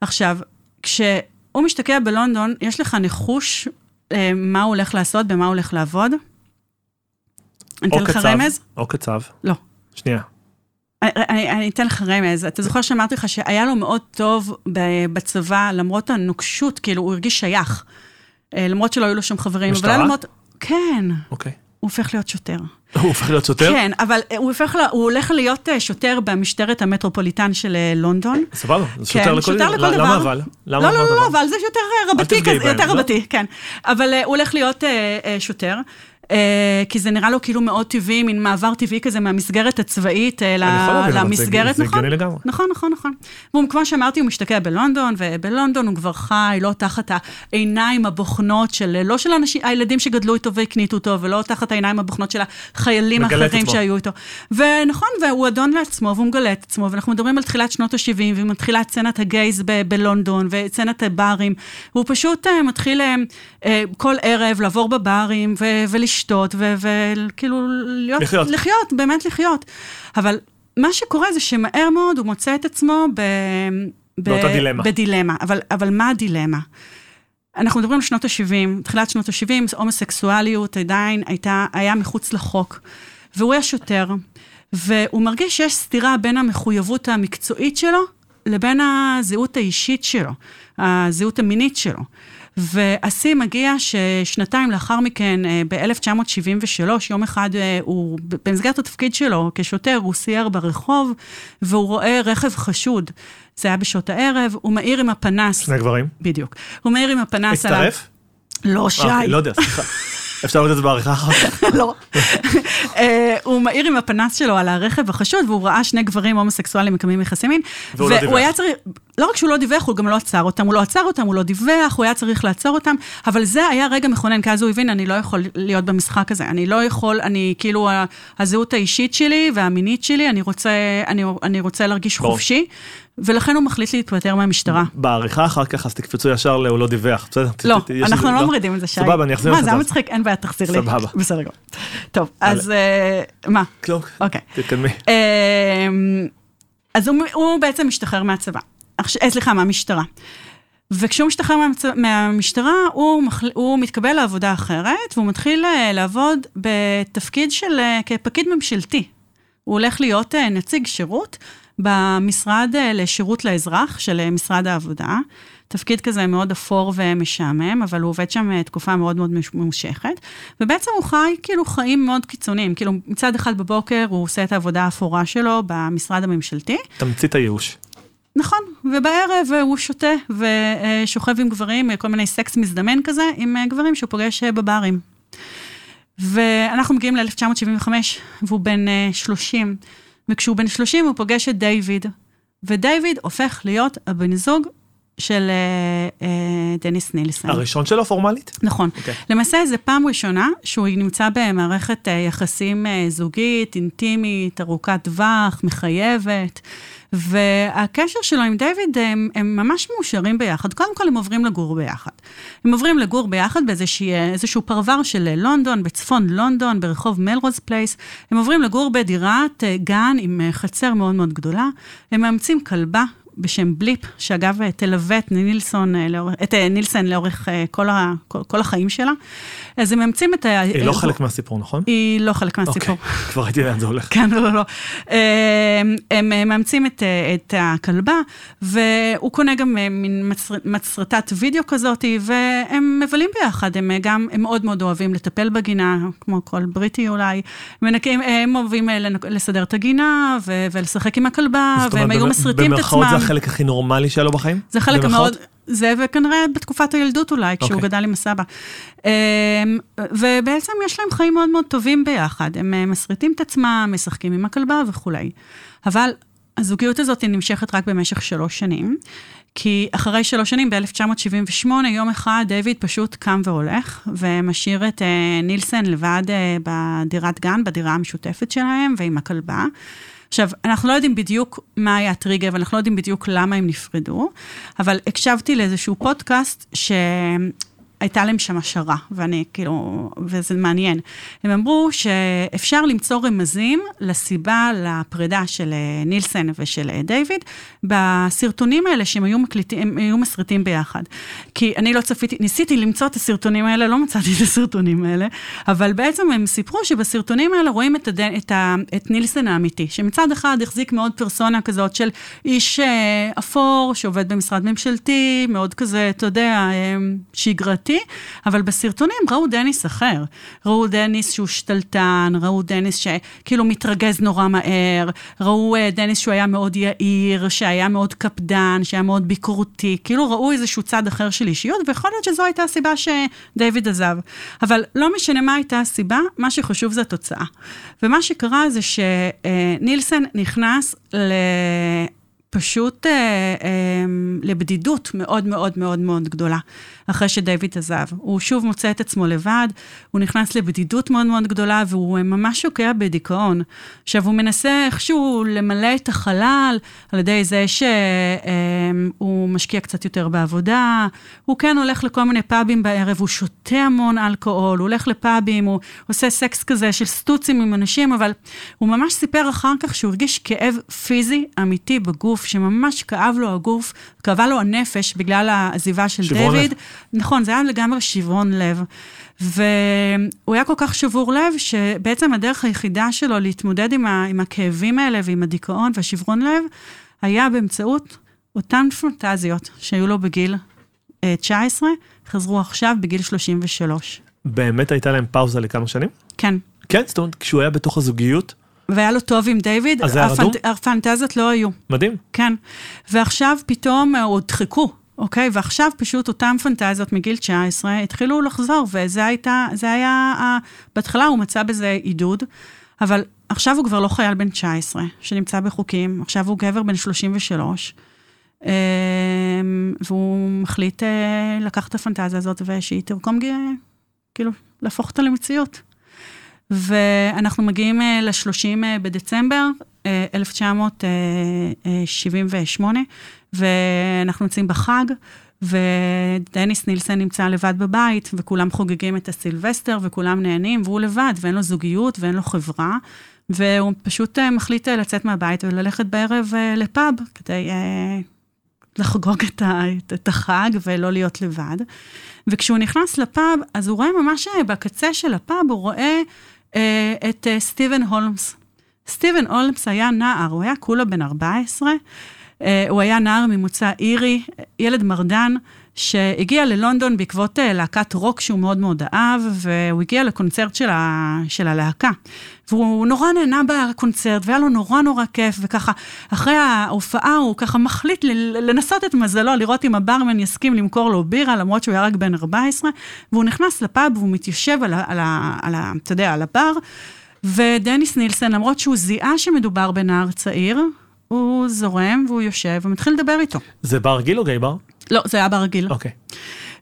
S3: עכשיו, כשהוא משתקע בלונדון, יש לך ניחוש מה הוא הולך לעשות, במה הוא הולך לעבוד? אני אתן לך רמז?
S2: או קצב.
S3: לא.
S2: שנייה.
S3: אני, אני, אני אתן לך רמז. אתה זוכר שאמרתי לך שהיה לו מאוד טוב בצבא, למרות הנוקשות, כאילו, הוא הרגיש שייך. אה, למרות שלא היו לו שם חברים.
S2: משטרה? אבל למרות...
S3: כן.
S2: אוקיי.
S3: הוא הופך להיות שוטר.
S2: הוא הופך להיות שוטר?
S3: כן, אבל הוא, הופך, הוא הולך להיות אה, שוטר במשטרת המטרופוליטן של אה, לונדון.
S2: סבבה, זה שוטר
S3: כן,
S2: לכל,
S3: שוטר לכל דבר.
S2: למה אבל?
S3: למה לא, לא, לא, אבל זה יותר רבתי כזה, יותר רבתי, כן. אבל הוא הולך להיות שוטר. אה, כי זה נראה לו כאילו מאוד טבעי, מין מעבר טבעי כזה מהמסגרת הצבאית אה, למסגרת,
S2: נכון? זה הגיוני לגמרי.
S3: נכון, נכון, נכון. וכמו שאמרתי, הוא משתקע בלונדון, ובלונדון הוא כבר חי לא תחת העיניים הבוחנות של, לא של האנשים, הילדים שגדלו איתו והקניטו אותו, ולא תחת העיניים הבוחנות של החיילים האחרים שהיו איתו. ונכון, והוא אדון לעצמו, והוא מגלה את עצמו, ואנחנו מדברים על תחילת שנות ה-70, ומתחילה סצנת הגייז בלונדון, וסצנת הברים, והוא פשוט אה, מתחיל כל ערב לעבור בברים, ולשתות. לשתות וכאילו להיות,
S2: לחיות.
S3: לחיות, באמת לחיות. אבל מה שקורה זה שמהר מאוד הוא מוצא את עצמו ב...
S2: באותה דילמה.
S3: בדילמה. אבל, אבל מה הדילמה? אנחנו מדברים על שנות ה-70, תחילת שנות ה-70, הומוסקסואליות עדיין הייתה, היה מחוץ לחוק. והוא היה שוטר, והוא מרגיש שיש סתירה בין המחויבות המקצועית שלו לבין הזהות האישית שלו, הזהות המינית שלו. והשיא מגיע ששנתיים לאחר מכן, אה, ב-1973, יום אחד אה, הוא, במסגרת התפקיד שלו כשוטר, הוא סייר ברחוב, והוא רואה רכב חשוד. זה היה בשעות הערב, הוא מאיר עם הפנס.
S2: שני גברים?
S3: בדיוק. הוא מאיר עם הפנס
S2: עליו. הצטרף?
S3: לא, שי.
S2: לא יודע, סליחה. אפשר לראות את זה בעריכה אחר כך?
S3: לא. אה, הוא מאיר עם הפנס שלו על הרכב החשוד, והוא ראה שני גברים הומוסקסואלים מקיימים יחסי מין.
S2: והוא לא דיווח.
S3: לא רק שהוא לא דיווח, הוא גם לא עצר אותם. הוא לא עצר אותם, הוא לא דיווח, הוא היה צריך לעצור אותם, אבל זה היה רגע מכונן, כי אז הוא הבין, אני לא יכול להיות במשחק הזה. אני לא יכול, אני כאילו, הזהות האישית שלי והמינית שלי, אני רוצה, אני, אני רוצה להרגיש חופשי. ולכן הוא מחליט להתפטר מהמשטרה.
S2: בעריכה אחר כך, אז תקפצו ישר ל"הוא לא דיווח", בסדר?
S3: לא, אנחנו לא מורידים את זה, שי.
S2: סבבה, אני אחזיר לך
S3: את זה. מה, זה מצחיק, אין בעיה, תחזיר לי.
S2: סבבה.
S3: בסדר גמור. טוב, אז אה, מה?
S2: כלום,
S3: אוקיי.
S2: תתקדמי.
S3: אמ, אז הוא בעצם משתחרר מהצבא. אה, סליחה, מהמשטרה. וכשהוא משתחרר מהמשטרה, הוא, מחל... הוא מתקבל לעבודה אחרת, והוא מתחיל אה, לעבוד בתפקיד של, כפקיד ממשלתי. הוא הולך להיות נציג שירות במשרד אה, לשירות לאזרח של אה, משרד העבודה. תפקיד כזה מאוד אפור ומשעמם, אבל הוא עובד שם אה, תקופה מאוד מאוד ממושכת. ובעצם הוא חי כאילו חיים מאוד קיצוניים. כאילו מצד אחד בבוקר הוא עושה את העבודה האפורה שלו במשרד הממשלתי.
S2: תמצית הייאוש.
S3: נכון, ובערב הוא שותה ושוכב עם גברים, כל מיני סקס מזדמן כזה, עם גברים שהוא פוגש בברים. ואנחנו מגיעים ל-1975, והוא בן 30, וכשהוא בן 30 הוא פוגש את דיוויד, ודיוויד הופך להיות הבן זוג של אה, אה, דניס נילסון.
S2: הראשון שלו פורמלית?
S3: נכון. אוקיי. אוקיי. למעשה זו פעם ראשונה שהוא נמצא במערכת אה, יחסים זוגית, אינטימית, ארוכת טווח, מחייבת. והקשר שלו עם דיוויד, הם, הם ממש מאושרים ביחד. קודם כל, הם עוברים לגור ביחד. הם עוברים לגור ביחד באיזשהו פרבר של לונדון, בצפון לונדון, ברחוב מלרוז פלייס. הם עוברים לגור בדירת גן עם חצר מאוד מאוד גדולה. הם מאמצים כלבה בשם בליפ, שאגב תלווה את נילסון, את נילסון לאורך כל, ה, כל, כל החיים שלה. אז הם מאמצים את ה...
S2: היא לא חלק מהסיפור, נכון?
S3: היא לא חלק מהסיפור.
S2: אוקיי, כבר ראיתי לאן זה הולך.
S3: כן, לא, לא, לא. הם מאמצים את, את הכלבה, והוא קונה גם מין מצרטת וידאו כזאת, והם מבלים ביחד, הם גם, הם מאוד מאוד אוהבים לטפל בגינה, כמו כל בריטי אולי. מנקים, הם אוהבים לסדר את הגינה ולשחק עם הכלבה, והם היו מסריטים את עצמם.
S2: החלק הכי נורמלי שהיה לו בחיים?
S3: זה חלק מאוד... זה וכנראה בתקופת הילדות אולי, כשהוא okay. אוקיי. גדל עם הסבא. אמ, ובעצם יש להם חיים מאוד מאוד טובים ביחד. הם אה, מסריטים את עצמם, משחקים עם הכלבה וכולי. אבל הזוגיות הזאת נמשכת רק במשך שלוש שנים. כי אחרי שלוש שנים, ב-1978, יום אחד דיוויד פשוט קם והולך, ומשאיר את uh, נילסן לבד uh, בדירת גן, בדירה המשותפת שלהם, ועם הכלבה. עכשיו, אנחנו לא יודעים בדיוק מה היה הטריגר, ואנחנו לא יודעים בדיוק למה הם נפרדו, אבל הקשבתי לאיזשהו פודקאסט ש... הייתה להם שם השערה, ואני כאילו, וזה מעניין. הם אמרו שאפשר למצוא רמזים לסיבה לפרידה של אה, נילסן ושל אה, דיוויד, בסרטונים האלה שהם היו מקליטים, הם היו מסריטים ביחד. כי אני לא צפיתי, ניסיתי למצוא את הסרטונים האלה, לא מצאתי את הסרטונים האלה, אבל בעצם הם סיפרו שבסרטונים האלה רואים את, הדן, את, ה, את נילסן האמיתי, שמצד אחד החזיק מאוד פרסונה כזאת של איש אה, אפור שעובד במשרד ממשלתי, מאוד כזה, אתה יודע, שגרתי. חברתי, אבל בסרטונים ראו דניס אחר. ראו דניס שהוא שתלטן, ראו דניס שכאילו מתרגז נורא מהר, ראו אה, דניס שהוא היה מאוד יהיר, שהיה מאוד קפדן, שהיה מאוד ביקורתי, כאילו ראו איזשהו צד אחר של אישיות, ויכול להיות שזו הייתה הסיבה שדייוויד עזב. אבל לא משנה מה הייתה הסיבה, מה שחשוב זה התוצאה. ומה שקרה זה שנילסן נכנס ל... פשוט אה, אה, לבדידות מאוד מאוד מאוד מאוד גדולה. אחרי שדייוויד עזב. הוא שוב מוצא את עצמו לבד, הוא נכנס לבדידות מאוד מאוד גדולה, והוא ממש שוקע בדיכאון. עכשיו, הוא מנסה איכשהו למלא את החלל על ידי זה שהוא משקיע קצת יותר בעבודה, הוא כן הולך לכל מיני פאבים בערב, הוא שותה המון אלכוהול, הוא הולך לפאבים, הוא עושה סקס כזה של סטוצים עם אנשים, אבל הוא ממש סיפר אחר כך שהוא הרגיש כאב פיזי אמיתי בגוף, שממש כאב לו הגוף, כאבה לו הנפש בגלל העזיבה של דיוויד. נכון, זה היה לגמרי שברון לב. והוא היה כל כך שבור לב, שבעצם הדרך היחידה שלו להתמודד עם, ה, עם הכאבים האלה ועם הדיכאון והשברון לב, היה באמצעות אותן פנטזיות שהיו לו בגיל 19, אה, חזרו עכשיו בגיל 33.
S2: באמת הייתה להם פאוזה לכמה שנים?
S3: כן.
S2: כן, זאת אומרת, כשהוא היה בתוך הזוגיות?
S3: והיה לו טוב עם דיוויד,
S2: אז זה היה רדום?
S3: הפנטזיות לא היו.
S2: מדהים.
S3: כן. ועכשיו פתאום הודחקו. אוקיי? ועכשיו פשוט אותן פנטזיות מגיל 19 התחילו לחזור, וזה הייתה, זה היה, בהתחלה הוא מצא בזה עידוד, אבל עכשיו הוא כבר לא חייל בן 19 שנמצא בחוקים, עכשיו הוא גבר בן 33, אמ, והוא מחליט אה, לקחת את הפנטזיה הזאת ושהיא תרקום, כאילו, להפוך אותה למציאות. ואנחנו מגיעים אה, ל-30 אה, בדצמבר 1978, ואנחנו יוצאים בחג, ודניס נילסן נמצא לבד בבית, וכולם חוגגים את הסילבסטר, וכולם נהנים, והוא לבד, ואין לו זוגיות, ואין לו חברה, והוא פשוט אה, מחליט אה, לצאת מהבית וללכת בערב אה, לפאב, כדי לחגוג את, ה, את החג ולא להיות לבד. וכשהוא נכנס לפאב, אז הוא רואה ממש בקצה של הפאב, הוא רואה את סטיבן הולמס. סטיבן הולמס היה נער, הוא היה כולה בן 14, Uh, הוא היה נער ממוצא אירי, ילד מרדן, שהגיע ללונדון בעקבות אה, להקת רוק שהוא מאוד מאוד אהב, והוא הגיע לקונצרט של, ה, של הלהקה. והוא נורא נהנה בקונצרט, והיה לו נורא נורא כיף, וככה, אחרי ההופעה הוא ככה מחליט לנסות את מזלו, לראות אם הברמן יסכים למכור לו בירה, למרות שהוא היה רק בן 14, והוא נכנס לפאב והוא מתיישב על, ה, על, ה, על ה, אתה יודע, על הבר, ודניס נילסון, למרות שהוא זיהה שמדובר בנער צעיר, הוא זורם והוא יושב ומתחיל לדבר איתו.
S2: זה בר גיל או גיא בר?
S3: לא, זה היה ברגיל.
S2: אוקיי.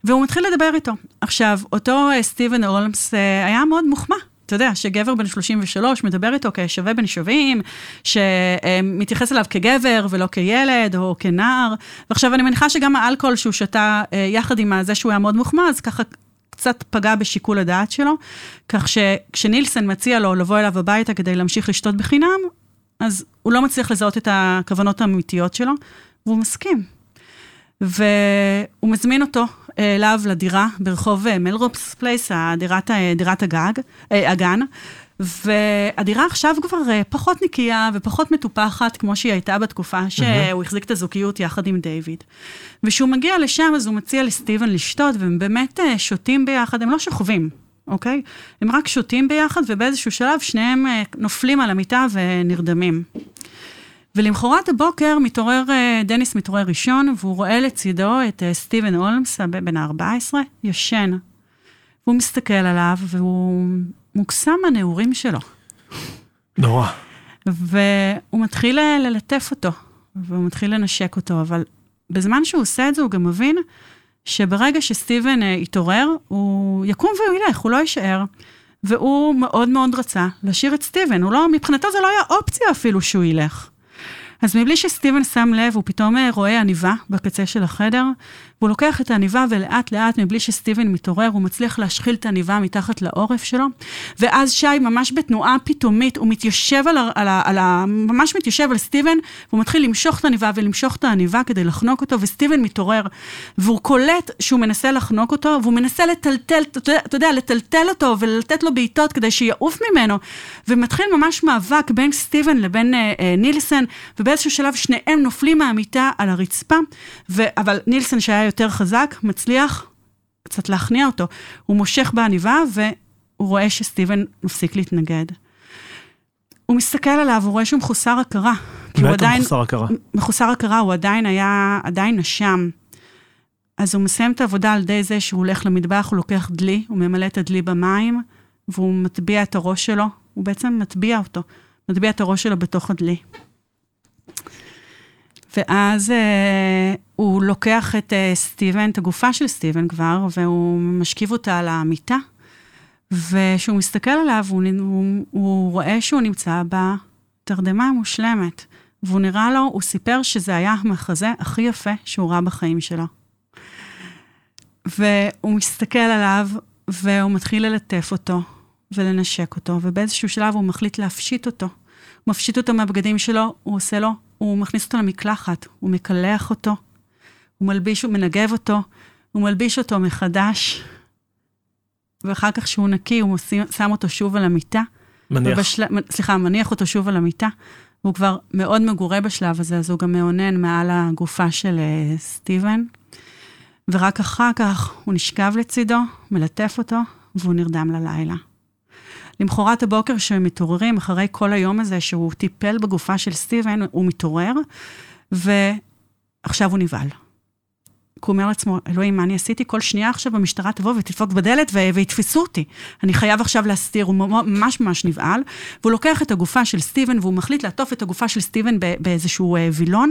S3: והוא מתחיל לדבר איתו. עכשיו, אותו אה, סטיבן הולמס אה, היה מאוד מוחמא. אתה יודע, שגבר בן 33 מדבר איתו כשווה בין שווים, שמתייחס אליו כגבר ולא כילד או כנער. ועכשיו אני מניחה שגם האלכוהול שהוא שתה אה, יחד עם זה שהוא היה מאוד מוחמא, אז ככה קצת פגע בשיקול הדעת שלו. כך שכשנילסון מציע לו לבוא אליו הביתה כדי להמשיך לשתות בחינם, אז הוא לא מצליח לזהות את הכוונות האמיתיות שלו, והוא מסכים. והוא מזמין אותו אה, אליו לדירה ברחוב אה, מלרוז פלייס, דירת, אה, דירת הגג, הגן. והדירה עכשיו כבר פחות נקייה ופחות מטופחת, כמו שהיא הייתה בתקופה שהוא. החזיק את הזוגיות יחד עם דיוויד. וכשהוא מגיע לשם, אז הוא מציע לסטיבן לשתות, והם באמת שותים ביחד, הם לא שוכבים, אוקיי? הם רק שותים ביחד, ובאיזשהו שלב שניהם נופלים על המיטה ונרדמים. ולמחרת הבוקר מתעורר, אה, דניס מתעורר ראשון, והוא רואה לצידו את אה, סטיבן הולמס, בן ה-14, ישן. והוא מסתכל עליו, והוא מוקסם מהנעורים שלו.
S2: נורא.
S3: והוא מתחיל אה, ללטף אותו, והוא מתחיל לנשק אותו, אבל בזמן שהוא עושה את זה, הוא גם מבין שברגע שסטיבן יתעורר, הוא יקום והוא ילך, הוא לא יישאר. והוא מאוד מאוד רצה להשאיר את סטיבן, הוא לא, מבחינתו זה לא היה אופציה אפילו שהוא ילך. אז מבלי שסטיבן שם לב, הוא פתאום אה, רואה עניבה בקצה של החדר, והוא לוקח את העניבה ולאט לאט, מבלי שסטיבן מתעורר, הוא מצליח להשחיל את העניבה מתחת לעורף שלו. ואז שי, ממש בתנועה פתאומית, הוא מתיישב על ה... על ה, על ה ממש מתיישב על סטיבן, והוא מתחיל למשוך את העניבה ולמשוך את העניבה כדי לחנוק אותו, וסטיבן מתעורר, והוא קולט שהוא מנסה לחנוק אותו, והוא מנסה לטלטל, אתה יודע, לטלטל אותו ולתת לו בעיטות כדי שיעוף ממנו. ומתחיל ממש מאבק בין סטיבן לבין אה, אה, נילסון, ובאיזשהו שלב שניהם נופלים מהמיטה על הרצפה, ו... אבל נילסון שהיה יותר חזק, מצליח קצת להכניע אותו. הוא מושך בעניבה והוא רואה שסטיבן מפסיק להתנגד. הוא מסתכל עליו, הוא רואה שהוא מחוסר הכרה.
S2: כי הוא עדיין... מחוסר הכרה?
S3: מחוסר הכרה, הוא עדיין היה, עדיין נשם. אז הוא מסיים את העבודה על ידי זה שהוא הולך למטבח, הוא לוקח דלי, הוא ממלא את הדלי במים, והוא מטביע את הראש שלו, הוא בעצם מטביע אותו, מטביע את הראש שלו בתוך הדלי. ואז אה, הוא לוקח את אה, סטיבן, את הגופה של סטיבן כבר, והוא משכיב אותה על המיטה, וכשהוא מסתכל עליו, הוא, הוא, הוא רואה שהוא נמצא בתרדמה המושלמת, והוא נראה לו, הוא סיפר שזה היה המחזה הכי יפה שהוא ראה בחיים שלו. והוא מסתכל עליו, והוא מתחיל ללטף אותו, ולנשק אותו, ובאיזשהו שלב הוא מחליט להפשיט אותו. הוא מפשיט אותו מהבגדים שלו, הוא עושה לו הוא מכניס אותו למקלחת, הוא מקלח אותו, הוא מלביש, הוא מנגב אותו, הוא מלביש אותו מחדש, ואחר כך כשהוא נקי, הוא שם אותו שוב על המיטה.
S2: מניח.
S3: ובשל... סליחה, מניח אותו שוב על המיטה. והוא כבר מאוד מגורה בשלב הזה, אז הוא גם מאונן מעל הגופה של uh, סטיבן. ורק אחר כך הוא נשכב לצידו, מלטף אותו, והוא נרדם ללילה. למחרת הבוקר שהם מתעוררים, אחרי כל היום הזה שהוא טיפל בגופה של סטיבן, הוא מתעורר, ועכשיו הוא נבהל. הוא אומר לעצמו, אלוהים, מה אני עשיתי? כל שנייה עכשיו המשטרה תבוא ותדפוק בדלת ו- ויתפסו אותי. אני חייב עכשיו להסתיר, הוא ממש ממש נבהל. והוא לוקח את הגופה של סטיבן, והוא מחליט לעטוף את הגופה של סטיבן באיזשהו אה, וילון,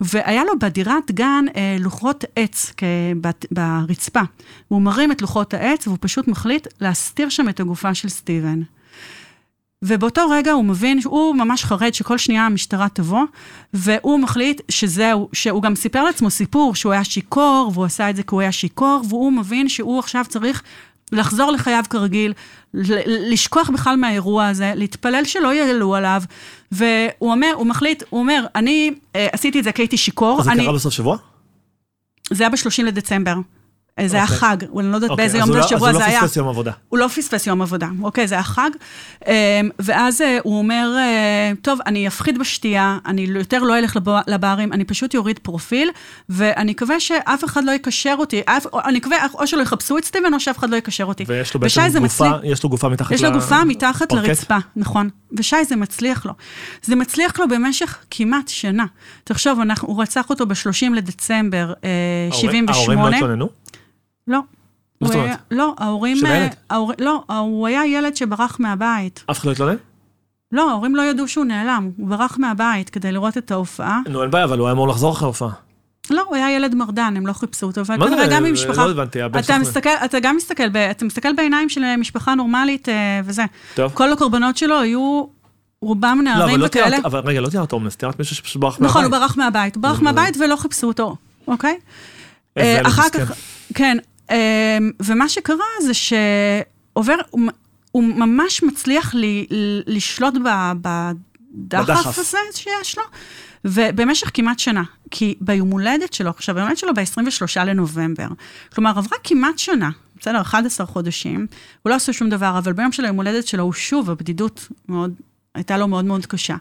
S3: והיה לו בדירת גן אה, לוחות עץ ברצפה. והוא מרים את לוחות העץ, והוא פשוט מחליט להסתיר שם את הגופה של סטיבן. ובאותו רגע הוא מבין שהוא ממש חרד שכל שנייה המשטרה תבוא, והוא מחליט שזהו, שהוא גם סיפר לעצמו סיפור שהוא היה שיכור, והוא עשה את זה כי הוא היה שיכור, והוא מבין שהוא עכשיו צריך לחזור לחייו כרגיל, לשכוח בכלל מהאירוע הזה, להתפלל שלא יעלו עליו, והוא אומר, הוא מחליט, הוא אומר, אני אה, עשיתי את זה כי הייתי שיכור.
S2: אז
S3: אני...
S2: זה קרה בסוף שבוע?
S3: זה היה ב-30 לדצמבר. אה, זה היה
S2: אוקיי.
S3: חג, אני לא יודעת
S2: אוקיי,
S3: באיזה יום
S2: הוא לא-
S3: בשבוע
S2: אז
S3: זה
S2: הוא
S3: היה.
S2: לא פספס יום עבודה.
S3: הוא לא פספס יום עבודה, אוקיי, זה היה חג. אמ, ואז אה, הוא אומר, אה, טוב, אני אפחית בשתייה, אני יותר לא אלך לב- לברים, אני פשוט יוריד פרופיל, ואני מקווה שאף אחד לא יקשר אותי, אני מקווה או שלא יחפשו את סטיבן, או שאף אחד לא יקשר אותי.
S2: ויש לו בעצם
S3: זה
S2: גופה, יש לו גופה מתחת
S3: יש לו גופה מתחת
S2: פרקט?
S3: לרצפה, נכון. ושי, זה מצליח לו. זה מצליח לו במשך כמעט שנה. תחשוב, אנחנו, הוא רצח אותו ב-30 לדצמבר אה,
S2: ההורים-
S3: 78.
S2: ההורים לא התלוננו?
S3: לא.
S2: מה זאת אומרת?
S3: לא, ההורים...
S2: של
S3: אה,
S2: הילד?
S3: ההור- לא, הוא היה ילד שברח מהבית.
S2: אף אחד לא התלונן?
S3: לא, ההורים לא ידעו שהוא נעלם, הוא ברח מהבית כדי לראות את ההופעה.
S2: נו, אין בעיה, אבל הוא היה אמור לחזור אחרי ההופעה.
S3: לא, הוא היה ילד מרדן, הם לא חיפשו אותו, אבל
S2: מה
S3: כנראה
S2: זה?
S3: גם ממשפחה...
S2: לא הבנתי, הבן
S3: אתה
S2: שלך-
S3: מסתכל, אתה גם מסתכל, ב, אתה מסתכל בעיניים של משפחה נורמלית אה, וזה.
S2: טוב.
S3: כל הקורבנות שלו היו רובם
S2: לא, אבל
S3: נערים
S2: לא
S3: וכאלה.
S2: תיארת, אבל רגע, לא תיארת הומלס, תיארת מישהו שפשוט ברח מהבית.
S3: נכון, הוא ברח מהבית. הוא ברח מהבית ולא חיפשו אותו, אוקיי? אה, אחר. כך, כן, אה, ומה שקרה זה שעובר, הוא הוא ממש מצליח ל- ל- לשלוט ב-
S2: בדחף.
S3: בדחף הזה שיש לו, ובמשך כמעט שנה. כי ביום הולדת שלו, עכשיו, ביום הולדת שלו ב-23 לנובמבר, כלומר, עברה כמעט שנה, בסדר, 11 חודשים, הוא לא עשה שום דבר, אבל ביום של היום הולדת שלו, הוא שוב, הבדידות מאוד, הייתה לו מאוד מאוד קשה.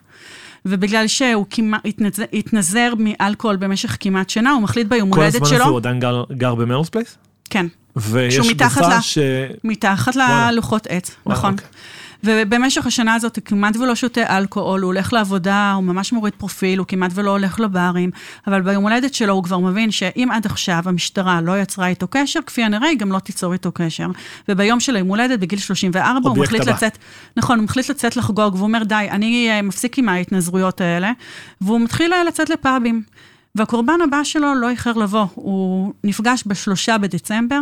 S3: ובגלל שהוא כמעט התנזר, התנזר מאלכוהול במשך כמעט שנה, הוא מחליט ביום
S2: כל
S3: הולדת
S2: הזמן הזה
S3: שלו,
S2: הוא עדיין גר- גר במלרוז פלייס?
S3: כן,
S2: ויש גופה
S3: ל-
S2: ש...
S3: מתחת. ללוחות עץ,
S2: וואלה,
S3: נכון.
S2: אוקיי.
S3: ובמשך השנה הזאת הוא כמעט ולא שותה אלכוהול, הוא הולך לעבודה, הוא ממש מוריד פרופיל, הוא כמעט ולא הולך לברים, אבל ביום הולדת שלו הוא כבר מבין שאם עד עכשיו המשטרה לא יצרה איתו קשר, כפי הנראה היא גם לא תיצור איתו קשר. וביום של היום הולדת, בגיל 34, הוא מחליט
S2: הבא.
S3: לצאת, נכון, הוא מחליט לצאת לחגוג, והוא אומר, די, אני אה, מפסיק עם ההתנזרויות האלה, והוא מתחיל אה, לצאת לפאבים. והקורבן הבא שלו לא איחר לבוא, הוא נפגש בשלושה בדצמבר,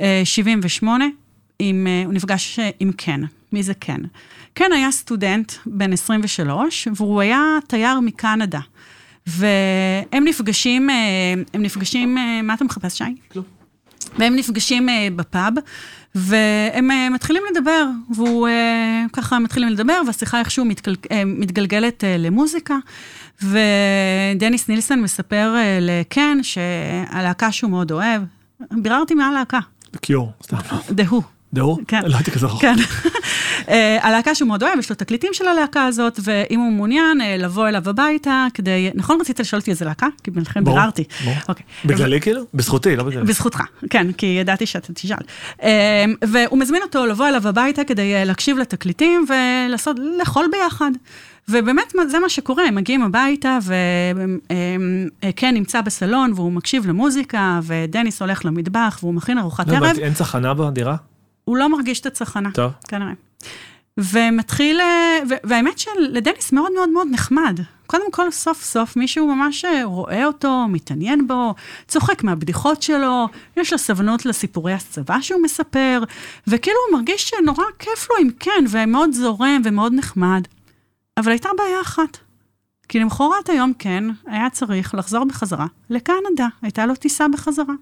S3: אה, 78, עם, אה, הוא נפגש אה, עם קן. מי זה קן? קן היה סטודנט בן 23, והוא היה תייר מקנדה. והם נפגשים, אה, הם נפגשים, אה, מה אתה מחפש, שי?
S2: כלום.
S3: והם נפגשים אה, בפאב, והם אה, מתחילים לדבר, והוא אה, ככה מתחילים לדבר, והשיחה איכשהו מתגל, מתגלגלת למוזיקה, ודניס נילסון מספר לקן שהלהקה שהוא מאוד אוהב, ביררתי מה הלהקה,
S2: קיור, סתם לא.
S3: דהו.
S2: דהו?
S3: כן.
S2: לא הייתי כזה רחוק.
S3: כן. אה, הלהקה שהוא מאוד אוהב, יש לו תקליטים של הלהקה הזאת, ואם הוא מעוניין אה, לבוא אליו הביתה כדי... נכון רצית לשאול אותי איזה להקה? כי
S2: ברור,
S3: ביררתי. אוקיי.
S2: בגללי כאילו? בזכותי, לא בגללי.
S3: בזכותך, כן, כי ידעתי שאתה תשאל. אמ, והוא מזמין אותו לבוא אליו הביתה כדי אה, להקשיב לתקליטים ולעשות, לאכול ביחד. ובאמת זה מה שקורה, הם מגיעים הביתה וכן נמצא בסלון והוא מקשיב למוזיקה ודניס הולך למטבח והוא מכין ארוחת
S2: לא
S3: ערב,
S2: הבנתי, אין צחנה בדירה?
S3: הוא לא מרגיש את הצחנה,
S2: טוב.
S3: כנראה. ומתחיל, אה, ו- והאמת שלדניס מאוד מאוד מאוד נחמד. קודם כל, סוף סוף מישהו ממש אה, רואה אותו, מתעניין בו, צוחק מהבדיחות שלו, יש לו סבלנות לסיפורי הצבא שהוא מספר, וכאילו הוא מרגיש שנורא כיף לו עם כן, ומאוד זורם ומאוד נחמד. אבל הייתה בעיה אחת. כי למחרת היום כן, היה צריך לחזור בחזרה לקנדה, הייתה לו טיסה בחזרה.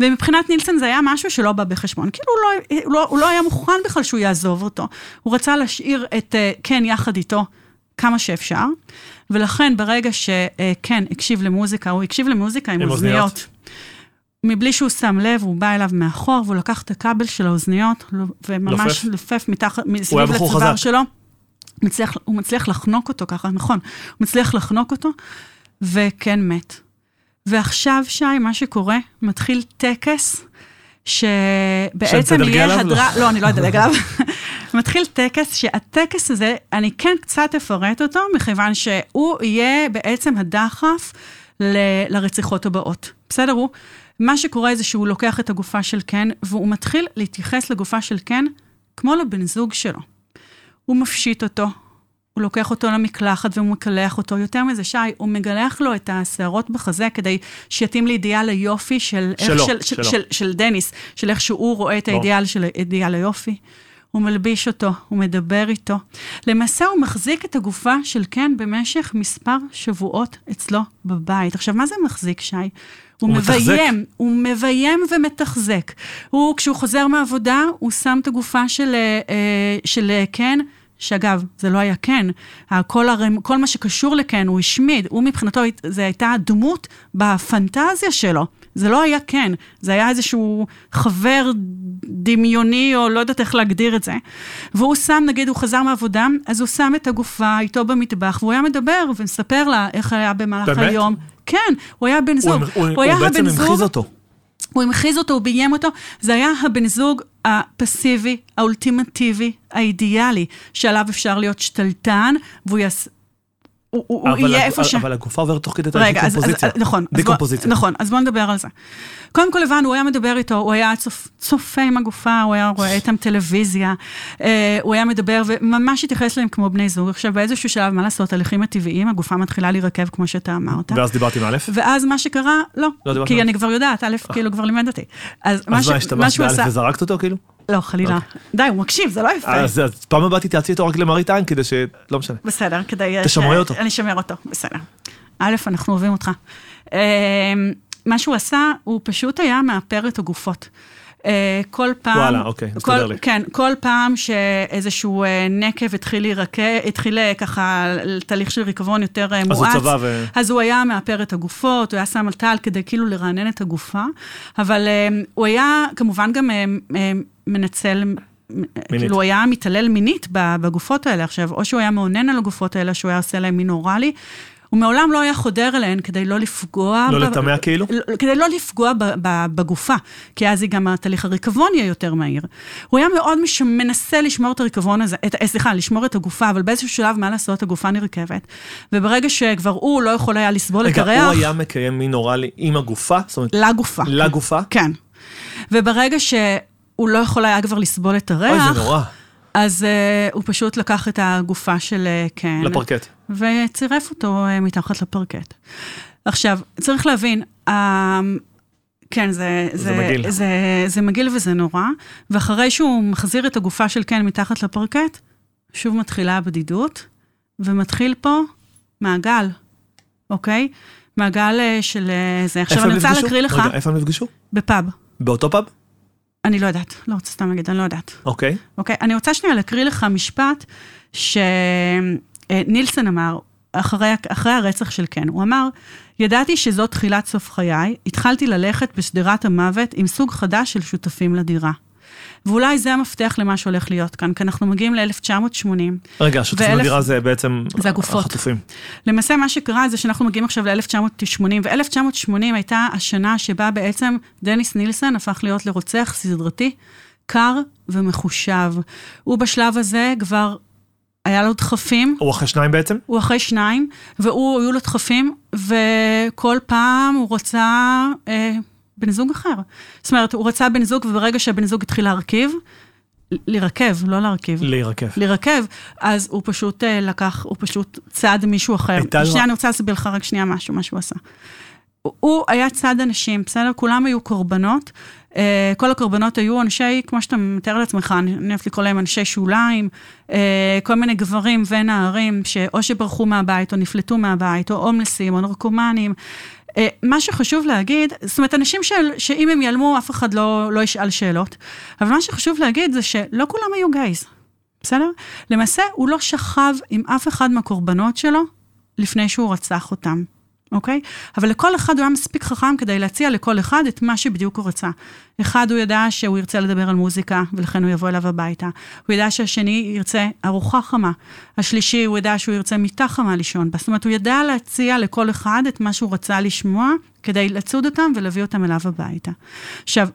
S3: ומבחינת נילסון זה היה משהו שלא בא בחשבון, כאילו הוא לא, הוא לא, הוא לא היה מוכן בכלל שהוא יעזוב אותו. הוא רצה להשאיר את אה, קן יחד איתו כמה שאפשר, ולכן ברגע שקן הקשיב למוזיקה, הוא הקשיב למוזיקה עם
S2: עם
S3: אוזניות.
S2: אוזניות.
S3: מבלי שהוא שם לב, הוא בא אליו מאחור, והוא לקח את הכבל של האוזניות, וממש
S2: לופף.
S3: לופף מתחת, מסביב לצוואר. שלו. מצליח, הוא מצליח לחנוק אותו ככה, נכון, הוא מצליח לחנוק אותו, וכן מת. ועכשיו, שי, מה שקורה, מתחיל טקס, שבעצם יהיה? הדרה, לא, אני לא אדלג עליו. מתחיל טקס, שהטקס הזה, אני כן קצת אפרט אותו, מכיוון שהוא יהיה בעצם הדחף ל- לרציחות הבאות. בסדר? הוא, מה שקורה זה שהוא לוקח את הגופה של קן, והוא מתחיל להתייחס לגופה של קן כמו לבן זוג שלו. הוא מפשיט אותו, הוא לוקח אותו למקלחת והוא מקלח אותו. יותר מזה, שי, הוא מגלח לו את השערות בחזה כדי שיתאים לאידיאל היופי של...
S2: שלו,
S3: של, של,
S2: שלו.
S3: של, של דניס, של איך שהוא רואה את. האידיאל של אידיאל היופי. הוא מלביש אותו, הוא מדבר איתו. למעשה הוא מחזיק את הגופה של קן במשך מספר שבועות אצלו בבית. עכשיו, מה זה מחזיק, שי? הוא,
S2: הוא מתחזק.
S3: מביים, הוא מביים ומתחזק. הוא, כשהוא חוזר מהעבודה, הוא שם את הגופה של, אה, אה, של אה, קן, שאגב, זה לא היה קן, כל, הרמ, כל מה שקשור לקן הוא השמיד, הוא מבחינתו, זו הייתה דמות בפנטזיה שלו. זה לא היה כן, זה היה איזשהו חבר דמיוני, או לא יודעת איך להגדיר את זה. והוא שם, נגיד, הוא חזר מעבודה, אז הוא שם את הגופה איתו במטבח, והוא היה מדבר ומספר לה איך היה במהלך
S2: באמת?
S3: היום. כן, הוא היה בן
S2: הוא,
S3: זוג.
S2: הוא, הוא,
S3: היה
S2: הוא בעצם
S3: הבן זוג-
S2: המחיז אותו.
S3: הוא המחיז אותו, הוא ביים אותו. זה היה הבן זוג הפסיבי, האולטימטיבי, האידיאלי, שעליו אפשר להיות שתלטן, והוא יעש... הוא, הוא, הוא יהיה איפה ש...
S2: אבל הגופה עוברת תוך כדי תהליך
S3: רגע, אז, אז,
S2: דיקומפוזיציה.
S3: אז, נכון. אז בוא-. נכון, אז בואו נדבר על זה. קודם כל הבנו, הוא היה מדבר איתו, הוא היה צופ, צופה עם הגופה, הוא היה רואה איתם טלוויזיה, אה, הוא היה מדבר וממש התייחס אליהם כמו בני זוג. עכשיו, באיזשהו שלב, מה לעשות, הליכים הטבעיים, הגופה מתחילה להירקב, כמו שאתה אמרת.
S2: ואז דיברתי עם א',
S3: ואז מה שקרה, לא,
S2: לא
S3: כי אני כבר יודעת, א', כאילו כבר לימד אותי. אז מה
S2: אז
S3: ש-
S2: מה,
S3: מה
S2: השתמשת
S3: שהוא
S2: בא'
S3: עשה,
S2: וזרקת אותו כאילו?
S3: לא, חלילה. די, הוא מקשיב, זה לא יפה.
S2: אז פעם הבאה תתייעצי איתו רק למראית עין כדי ש... לא משנה.
S3: בסדר, כדי...
S2: תשמרי אותו.
S3: אני אשמר אותו, בסדר. א', אנחנו אוהבים אותך. אה, מה שהוא עשה, הוא פשוט היה מאפר את הגופות. אה, כל פעם...
S2: וואלה, אוקיי, מסתדר
S3: כל,
S2: לי.
S3: כן, כל פעם שאיזשהו אה, נקב התחיל להירקב, התחיל אה, ככה תהליך של ריקבון יותר אה,
S2: אז הוא
S3: מואץ.
S2: צבע ו...
S3: אז הוא היה מאפר את הגופות, הוא היה שם על טל כדי כאילו לרענן את הגופה, אבל הוא היה כמובן גם מנצל, כאילו הוא היה מתעלל מינית בגופות האלה. עכשיו, או שהוא היה מאונן על הגופות האלה, שהוא היה עושה להם מין אוראלי, הוא מעולם לא היה חודר אליהן כדי לא לפגוע...
S2: לא
S3: ב-
S2: לטמא כאילו?
S3: לא- כדי לא לפגוע ב- ב- בגופה, כי אז גם התהליך הריקבון יהיה יותר מהיר. הוא היה מאוד מש... מנסה לשמור את הריקבון הזה, את, אה, סליחה, לשמור את הגופה, אבל באיזשהו שלב, מה לעשות, הגופה נרכבת. וברגע שכבר הוא לא יכול היה לסבול את
S2: רגע,
S3: הריח,
S2: הוא היה מקיים מין אוראלי עם הגופה? זאת אומרת,
S3: לגופה.
S2: לגופה?
S3: כן. וברגע שהוא לא יכול היה כבר לסבול את הריח,
S2: אוי, זה נורא.
S3: אז uh, הוא פשוט לקח את הגופה של uh, קן.
S2: לפרקט.
S3: וצירף אותו uh, מתחת לפרקט. עכשיו, צריך להבין, uh, כן, זה,
S2: זה מגעיל.
S3: זה, זה מגעיל וזה נורא, ואחרי שהוא מחזיר את הגופה של קן מתחת לפרקט, שוב מתחילה הבדידות, ומתחיל פה מעגל, אוקיי? מעגל של זה. עכשיו, אני רוצה? להקריא לך
S2: רגע, איפה הם נפגשו?
S3: בפאב.
S2: באותו פאב?
S3: אני לא יודעת, לא רוצה סתם להגיד, אני לא יודעת.
S2: אוקיי.
S3: אוקיי? אני רוצה שנייה להקריא לך משפט שנילסון אמר, אחרי, אחרי הרצח של קן, הוא אמר, ידעתי שזאת תחילת סוף חיי, התחלתי ללכת בשדרת המוות עם סוג חדש של שותפים לדירה. ואולי זה המפתח למה שהולך להיות כאן, כי אנחנו מגיעים ל-1980.
S2: רגע, השותפים
S3: ואלף-
S2: לדירה זה בעצם...
S3: זה הגופות.
S2: החטופים.
S3: למעשה מה שקרה זה שאנחנו מגיעים עכשיו ל-1980, ו-1980 הייתה השנה שבה בעצם דניס נילסון הפך להיות לרוצח סדרתי, קר ומחושב. הוא בשלב הזה כבר, היה לו דחפים,
S2: הוא אחרי שניים בעצם?
S3: הוא אחרי שניים, והוא, היו לו דחפים, וכל פעם הוא רצה אה, בן זוג אחר. זאת אומרת, הוא רצה בן זוג, וברגע שהבן זוג התחיל להרכיב, לרכב, לא להרכיב.
S2: להירקב.
S3: לרכב, אז הוא פשוט אה, לקח, הוא פשוט צד מישהו אחר.
S2: הייתה לו-
S3: שנייה, אני רוצה להסביר לך רק שנייה משהו, מה שהוא עשה. הוא- היה צד אנשים, בסדר? כולם היו קורבנות. אה, כל הקורבנות היו אנשי, כמו שאתה מתאר לעצמך, אני אני אוהבת לקרוא להם אנשי שוליים, אה, כל מיני גברים ונערים שאו שברחו מהבית או נפלטו מהבית, או הומלסים או נרקומנים. אה, מה שחשוב להגיד, זאת אומרת, אנשים של, שאם הם ייעלמו, אף אחד לא, לא ישאל שאלות. אבל מה שחשוב להגיד זה שלא כולם היו גייז, בסדר? למעשה, הוא לא שכב עם אף אחד מהקורבנות שלו לפני שהוא רצח אותם, אוקיי? אבל לכל אחד הוא היה מספיק חכם כדי להציע לכל אחד את מה שבדיוק הוא רצה. אחד, הוא ידע שהוא ירצה לדבר על מוזיקה, ולכן הוא יבוא אליו הביתה. הוא ידע שהשני ירצה ארוחה חמה. השלישי, הוא ידע שהוא ירצה מיטה חמה לישון. זאת אומרת, הוא ידע להציע לכל אחד את מה שהוא רצה לשמוע, כדי לצוד אותם ולהביא אותם אליו הביתה. עכשיו,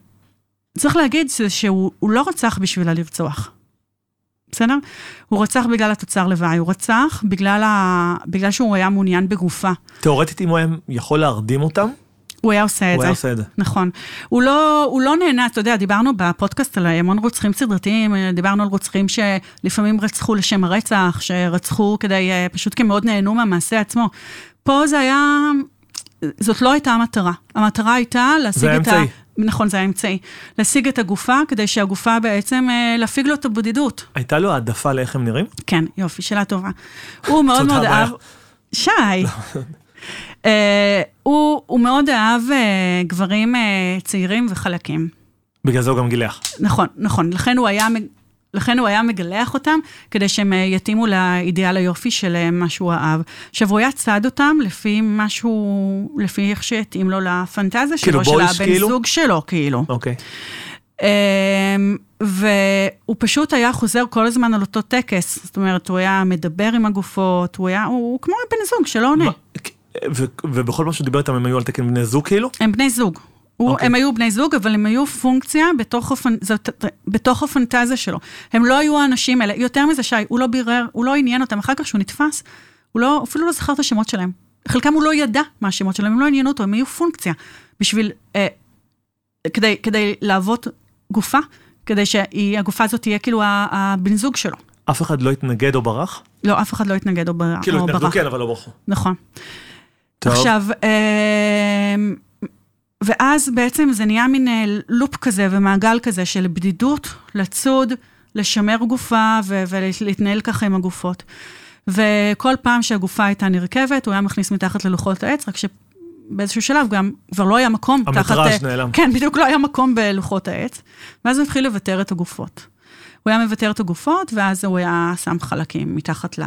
S3: צריך להגיד שהוא הוא לא רצח בשבילה לרצוח. בסדר? הוא רצח בגלל התוצר לוואי, הוא רצח בגלל, ה... בגלל שהוא היה מעוניין בגופה.
S2: תאורטית, אם הוא היה יכול להרדים אותם,
S3: הוא היה עושה את
S2: הוא
S3: זה.
S2: היה עושה את זה.
S3: נכון. הוא לא, הוא לא נהנה, אתה יודע, דיברנו בפודקאסט על המון רוצחים סדרתיים, דיברנו על רוצחים שלפעמים רצחו לשם הרצח, שרצחו כדי, אה, פשוט כי מאוד נהנו מהמעשה עצמו. פה זה היה, זאת לא הייתה המטרה. המטרה הייתה להשיג
S2: זה
S3: את ה...
S2: האמצעי.
S3: נכון, זה האמצעי. להשיג את הגופה, כדי שהגופה בעצם, אה, להפיג לו את הבדידות.
S2: הייתה לו העדפה לאיך הם נראים?
S3: כן, יופי, שאלה טובה. הוא מאוד מאוד. אהב... שי. אה, הוא הוא מאוד אהב אה, גברים אה, צעירים וחלקים.
S2: בגלל זה הוא גם גילח.
S3: נכון, נכון. לכן הוא היה... לכן הוא היה מגלח אותם, כדי שהם אה, יתאימו לאידיאל היופי של מה שהוא אהב. עכשיו, הוא היה צד אותם לפי משהו, לפי איך שהתאים לו לפנטזיה
S2: כאילו
S3: שלו, של
S2: בויש,
S3: הבן
S2: כאילו?
S3: זוג שלו, כאילו.
S2: אוקיי.
S3: אמ, והוא פשוט היה חוזר כל הזמן על אותו טקס, זאת אומרת, הוא היה מדבר עם הגופות, הוא היה, הוא, הוא כמו בן זוג שלא עונה.
S2: ו- ובכל מה שהוא דיבר איתם הם היו על תקן בני זוג כאילו?
S3: הם בני זוג. הוא,
S2: אוקיי.
S3: הם היו בני זוג, אבל הם היו פונקציה בתוך, הפנ... זאת, בתוך הפנטזיה שלו. הם לא היו האנשים האלה. יותר מזה, שי, הוא לא בירר, הוא לא עניין אותם. אחר כך שהוא נתפס, הוא לא, אפילו לא זכר את השמות שלהם. חלקם הוא לא ידע מה השמות שלהם, הם לא עניינו אותו, הם היו פונקציה. בשביל, אה, כדי, כדי להוות גופה, כדי שהגופה הזאת תהיה כאילו הבן זוג שלו.
S2: אף אחד לא התנגד או ברח?
S3: לא, אף אחד לא התנגד או בר-
S2: כאילו
S3: או
S2: התנגדו
S3: ברח.
S2: כן, אבל לא ברחו.
S3: נכון.
S2: טוב.
S3: עכשיו, אמ, ואז בעצם זה נהיה מין אה, לופ כזה ומעגל כזה של בדידות, לצוד, לשמר גופה ו- ולהתנהל ככה עם הגופות. וכל פעם שהגופה הייתה נרכבת, הוא היה מכניס מתחת ללוחות העץ, רק שבאיזשהו שלב גם כבר לא היה מקום תחת...
S2: המטראז'
S3: אה,
S2: נעלם.
S3: כן, בדיוק לא היה מקום בלוחות העץ. ואז הוא התחיל לוותר את הגופות. הוא היה מוותר את הגופות, ואז הוא היה שם חלקים מתחת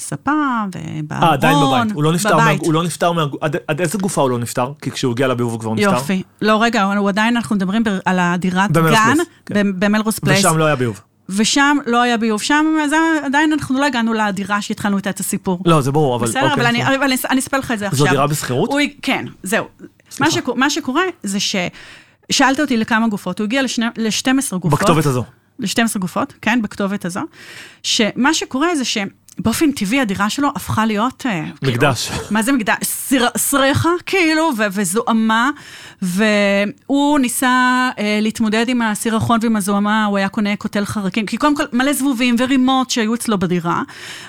S3: לספה ובארון.
S2: אה, עדיין בבית. הוא לא נפטר, מה-
S3: בבית.
S2: הוא לא נפטר, מה- עד עד איזה גופה הוא לא נפטר? כי כשהוא הגיע לביוב הוא כבר נפטר.
S3: יופי. לא, רגע, הוא עדיין, אנחנו מדברים ב- על הדירת גן,
S2: כן.
S3: במלרוז פלייס.
S2: ושם לא היה ביוב.
S3: ושם לא היה ביוב. שם אז עדיין אנחנו לא הגענו לדירה שהתחלנו איתה את הסיפור.
S2: לא, זה ברור, אבל...
S3: בסדר,
S2: אוקיי,
S3: אבל אני-
S2: בסדר.
S3: אבל אני אני אספר לך את זה עכשיו.
S2: זו דירה בשכירות?
S3: כן, זהו. מה שקו- מה שקורה זה ש... שאלת אותי לכמה גופות, הוא הגיע ל-12 גופות.
S2: בכתובת הזו.
S3: ל-12 גופות, כן, בכתובת הזו. שמה שקורה זה שבאופן טבעי הדירה שלו הפכה להיות... אה, כאילו,
S2: מקדש.
S3: מה זה מקדש? סיר- סריחה, כאילו, ו- וזוהמה, והוא ניסה אה, להתמודד עם הסירחון ועם הזוהמה, הוא היה קונה קוטל חרקים, כי קודם כל מלא זבובים ורימות שהיו אצלו בדירה,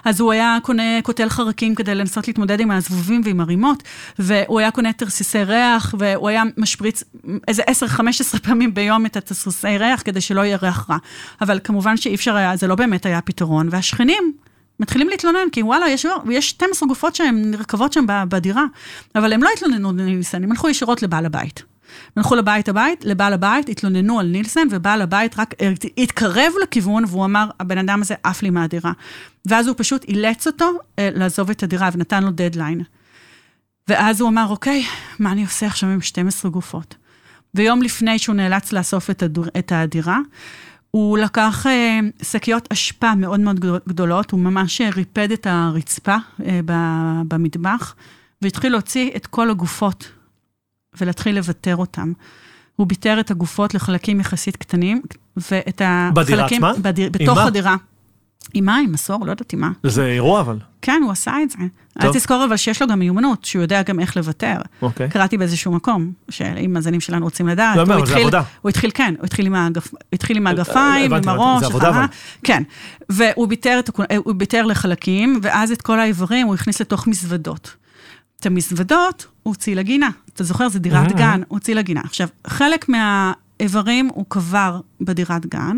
S3: אז הוא היה קונה קוטל חרקים כדי לנסות להתמודד עם הזבובים ועם הרימות, והוא היה קונה תרסיסי ריח, והוא היה משפריץ איזה 10-15 פעמים ביום את התרסיסי ריח, כדי שלא יהיה ריח רע. אבל כמובן שאי אפשר היה, זה לא באמת היה פתרון, והשכנים... מתחילים להתלונן, כי וואלה, יש, יש 12 גופות שהן נרקבות שם בדירה, אבל הם לא התלוננו לנילסן, הם הלכו ישירות לבעל הבית. הם הלכו לבית הבית, לבעל הבית, התלוננו על נילסן, ובעל הבית רק התקרב לכיוון, והוא אמר, הבן אדם הזה עף לי מהדירה. ואז הוא פשוט אילץ אותו אה, לעזוב את הדירה, ונתן לו דדליין. ואז הוא אמר, אוקיי, מה אני עושה עכשיו עם 12 גופות? ויום לפני שהוא נאלץ לאסוף את, הדור, את הדירה, הוא לקח אה, שקיות אשפה מאוד מאוד גדול- גדולות, הוא ממש אה, ריפד את הרצפה אה, במטבח, והתחיל להוציא את כל הגופות ולהתחיל לוותר אותם. הוא ביטר את הגופות לחלקים יחסית קטנים, ואת
S2: בדירה
S3: החלקים...
S2: עצמה?
S3: בדיר, בתוך? הדירה. עם מה? עם מסור? לא יודעת עם מה.
S2: זה אירוע אבל.
S3: כן, הוא עשה את זה.
S2: טוב.
S3: תזכור אבל שיש לו גם מיומנות, שהוא יודע גם איך לוותר.
S2: אוקיי.
S3: קראתי באיזשהו מקום, שאם מאזינים שלנו רוצים לדעת,
S2: לא,
S3: הוא
S2: אבל זה
S3: התחיל,
S2: עבודה.
S3: הוא התחיל, כן, הוא התחיל עם, התחיל עם האגפיים, עם הראש,
S2: זה עבודה. אבל.
S3: כן, והוא ביטר, לחלקים, ואז את כל האיברים הוא הכניס לתוך מזוודות. את המזוודות הוא הוציא לגינה. אתה זוכר, זה דירת. גן, הוא הוציא לגינה. עכשיו, חלק מהאיברים הוא קבר בדירת גן,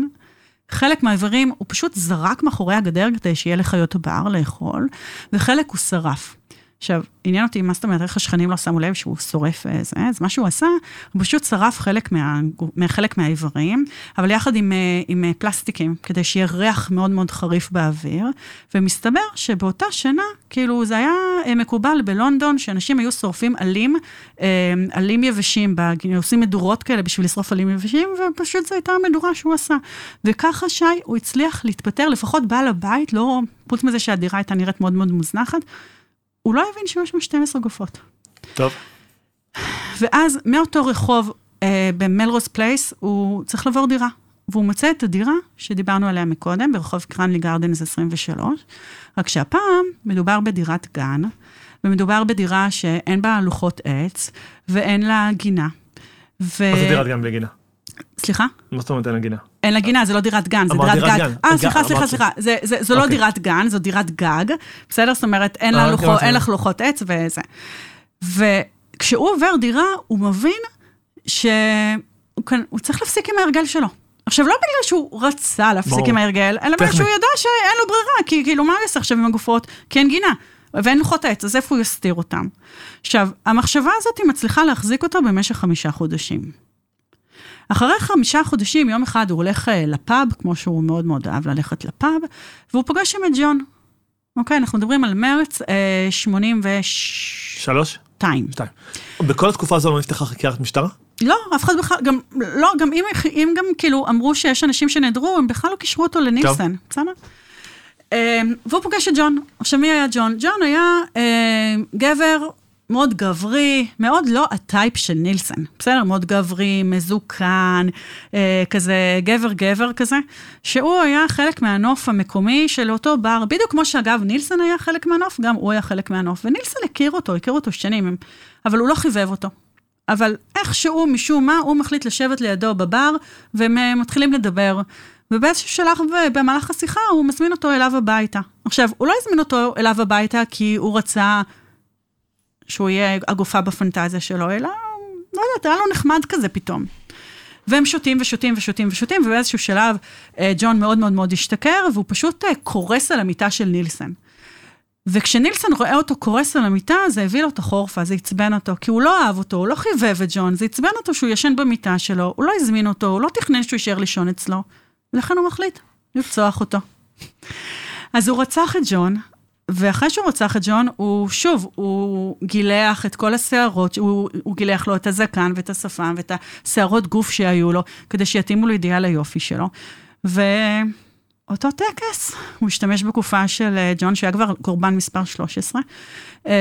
S3: חלק מהאיברים הוא פשוט זרק מאחורי הגדר כדי שיהיה לחיות הבר לאכול, וחלק הוא שרף. עכשיו, עניין אותי, מה זאת אומרת, איך השכנים לא שמו לב שהוא שורף אה, זה, אז מה שהוא עשה, הוא פשוט שרף חלק, מה, חלק מהאיברים, אבל יחד עם, אה, עם אה, פלסטיקים, כדי שיהיה ריח מאוד מאוד חריף באוויר, ומסתבר שבאותה שנה, כאילו, זה היה אה, מקובל בלונדון, שאנשים היו שורפים עלים, אה, עלים יבשים, עושים מדורות כאלה בשביל לשרוף עלים יבשים, ופשוט זו הייתה המדורה שהוא עשה. וככה שי, הוא הצליח להתפטר, לפחות בעל הבית, לא, חוץ מזה שהדירה הייתה נראית מאוד מאוד מוזנחת, הוא לא הבין שיש שם 12 גופות.
S2: טוב.
S3: ואז מאותו רחוב אה, במלרוז פלייס, הוא צריך לעבור דירה. והוא מוצא את הדירה שדיברנו עליה מקודם, ברחוב קרנלי גרדנס 23, רק שהפעם מדובר בדירת גן, ומדובר בדירה שאין בה לוחות עץ, ואין לה גינה. ו...
S2: מה זה דירת גן בלי גינה?
S3: סליחה?
S2: מה זאת אומרת אין לה גינה?
S3: אין לה גינה, זה לא דירת גן, זה דירת גג. אה, סליחה, סליחה. סליחה. זו לא
S2: אוקיי.
S3: דירת גן, זו דירת גג, בסדר? זאת אומרת, אין
S2: אה, אוקיי, אוקיי.
S3: אין לך לוחות עץ וזה. וכשהוא עובר דירה, הוא מבין שהוא צריך להפסיק עם ההרגל שלו. עכשיו, לא בגלל שהוא רצה להפסיק. עם ההרגל, אלא בגלל. שהוא ידע שאין לו ברירה, כי כאילו, מה הוא יעשה עכשיו עם הגופות? כי אין גינה. ואין לוחות עץ, אז איפה הוא יסתיר אותם? עכשיו, המחשבה הזאת מצליחה להחזיק אותו במשך חמישה חודשים. אחרי חמישה חודשים, יום אחד הוא הולך אה, לפאב, כמו שהוא מאוד מאוד אהב ללכת לפאב, והוא פוגש שם את ג'ון. אוקיי, אנחנו מדברים על מרץ אה, 82.
S2: שלוש? שתיים. בכל התקופה הזו לא נפתחה חקירת משטרה?
S3: לא, אף אחד בכלל, גם, לא, גם אם, אם גם כאילו אמרו שיש אנשים שנעדרו, הם בכלל לא קישרו אותו לנילסן, בסדר? אה, והוא פוגש את ג'ון. עכשיו, מי היה ג'ון? ג'ון היה אה, גבר מאוד גברי, מאוד לא הטייפ של נילסון, בסדר? מאוד גברי, מזוקן, אה, כזה גבר-גבר כזה, שהוא היה חלק מהנוף המקומי של אותו בר, בדיוק כמו שאגב נילסון היה חלק מהנוף, גם הוא היה חלק מהנוף, ונילסון הכיר אותו, הכיר אותו שנים, אבל הוא לא חיבב אותו. אבל איכשהו, משום מה, הוא מחליט לשבת לידו בבר, והם מתחילים לדבר. ובאיזשהו שלב במהלך השיחה הוא מזמין אותו אליו הביתה. עכשיו, הוא לא הזמין אותו אליו הביתה כי הוא רצה שהוא יהיה הגופה בפנטזיה שלו, אלא, לא יודעת, היה לו נחמד כזה פתאום. והם שותים ושותים ושותים ושותים, ובאיזשהו שלב אה, ג'ון מאוד מאוד מאוד השתכר, והוא פשוט אה, קורס על המיטה של נילסון. וכשנילסון רואה אותו קורס על המיטה, זה הביא לו את החורפה, זה עצבן אותו, כי הוא לא אהב אותו, הוא לא חיבב את ג'ון, זה עצבן אותו שהוא ישן במיטה שלו, הוא לא הזמין אותו, הוא לא תכנן שהוא יישאר לישון אצלו, ולכן הוא מחליט לרצוח אותו. אז הוא רצח את ג'ון, ואחרי שהוא רצח את ג'ון, הוא שוב, הוא גילח את כל השערות, הוא, הוא גילח לו את הזקן ואת השפם ואת השערות גוף שהיו לו, כדי שיתאימו לאידיאל היופי שלו. ואותו טקס, הוא השתמש בגופה של אה, ג'ון, שהיה כבר קורבן מספר 13, אה,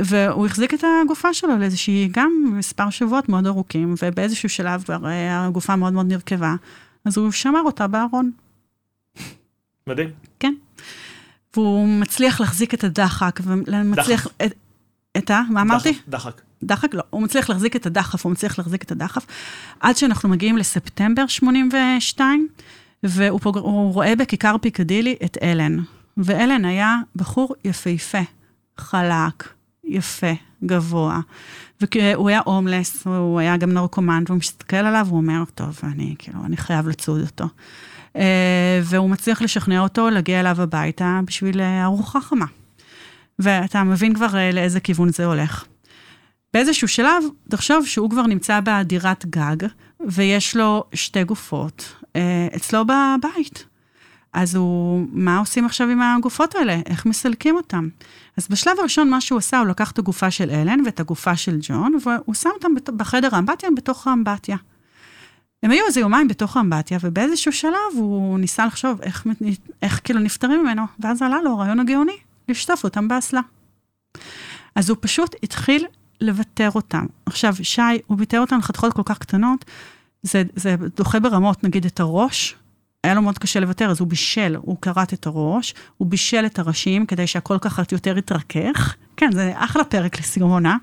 S3: והוא החזיק את הגופה שלו לאיזושהי, גם מספר שבועות מאוד ארוכים, ובאיזשהו שלב כבר אה, הגופה מאוד מאוד נרכבה, אז הוא שמר אותה בארון.
S2: מדהים.
S3: כן. והוא מצליח להחזיק את הדחק, ומצליח... דחק. את, את ה... מה אמרתי?
S2: דחק.
S3: דחק? לא. הוא מצליח להחזיק את הדחף, הוא מצליח להחזיק את הדחף, עד שאנחנו מגיעים לספטמבר 82, והוא פוג... רואה בכיכר פיקדילי את אלן. ואלן היה בחור יפהפה, חלק, יפה, גבוה. והוא היה הומלס, הוא היה גם נרקומן, והוא מסתכל עליו, הוא אומר, טוב, אני כאילו, אני חייב לצוד אותו. אה, והוא מצליח לשכנע אותו להגיע אליו הביתה בשביל אה, ארוחה חמה. ואתה מבין כבר אה, לאיזה כיוון זה הולך. באיזשהו שלב, תחשוב שהוא כבר נמצא בדירת גג, ויש לו שתי גופות אצלו בבית. אז הוא, מה עושים עכשיו עם הגופות האלה? איך מסלקים אותם? אז בשלב הראשון, מה שהוא עשה, הוא לקח את הגופה של אלן ואת הגופה של ג'ון, והוא שם אותם בחדר האמבטיה, בתוך האמבטיה. הם היו איזה יומיים בתוך האמבטיה, ובאיזשהו שלב הוא ניסה לחשוב איך, איך כאילו נפטרים ממנו, ואז עלה לו הרעיון הגאוני, לשטוף אותם באסלה. אז הוא פשוט התחיל לוותר אותם. עכשיו, שי, הוא ויתר אותם לחתיכות כל כך קטנות, זה, זה דוחה ברמות, נגיד את הראש, היה לו מאוד קשה לוותר, אז הוא בישל, הוא כרת את הראש, הוא בישל את הראשים כדי שהכל ככה יותר יתרכך. כן, זה אחלה פרק לסיום עונה,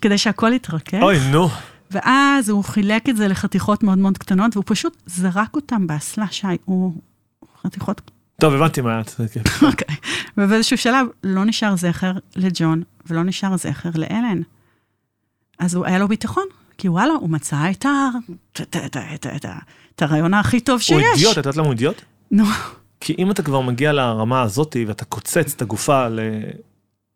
S3: כדי שהכל יתרכך.
S2: אוי, נו.
S3: ואז הוא חילק את זה לחתיכות מאוד מאוד קטנות, והוא פשוט זרק אותם באסלה, שי, הוא חתיכות...
S2: טוב, הבנתי מה את...
S3: אוקיי. ובאיזשהו שלב לא נשאר זכר לג'ון, ולא נשאר זכר לאלן. אז הוא, היה לו ביטחון, כי וואלה, הוא מצא את, ה... את, הרעיון הכי טוב שיש.
S2: הוא אידיוט, את יודעת למה הוא אידיוט?
S3: נו.
S2: כי אם אתה כבר מגיע לרמה הזאתי ואתה קוצץ את הגופה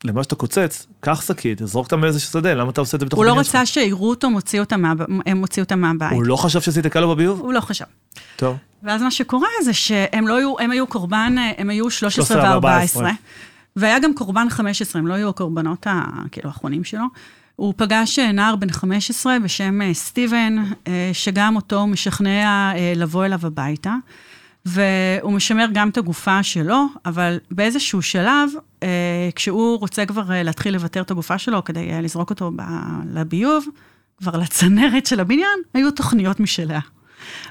S2: למה שאתה קוצץ, קח שקית, זרוק אותה מאיזה שדה, למה אתה עושה את זה בתוך
S3: הבניין שלך? הוא לא רצה שיראו אותו מוציא אותה, מה, מוציא אותה מהבית.
S2: הוא לא חשב שזה ייתקע לו בביוב?
S3: הוא לא חשב.
S2: טוב.
S3: ואז מה שקורה זה שהם לא היו, הם היו קורבן, הם היו 13 ו-14, והיה גם קורבן 15, הם לא היו הקורבנות כאילו האחרונים שלו. הוא פגש נער בן 15 בשם אה, סטיבן, אה, שגם אותו משכנע אה, לבוא אליו הביתה. והוא משמר גם את הגופה שלו, אבל באיזשהו שלב, אה, כשהוא רוצה כבר אה, להתחיל לוותר את הגופה שלו כדי אה, לזרוק אותו ב, לביוב, כבר לצנרת של הבניין, היו תוכניות משליה.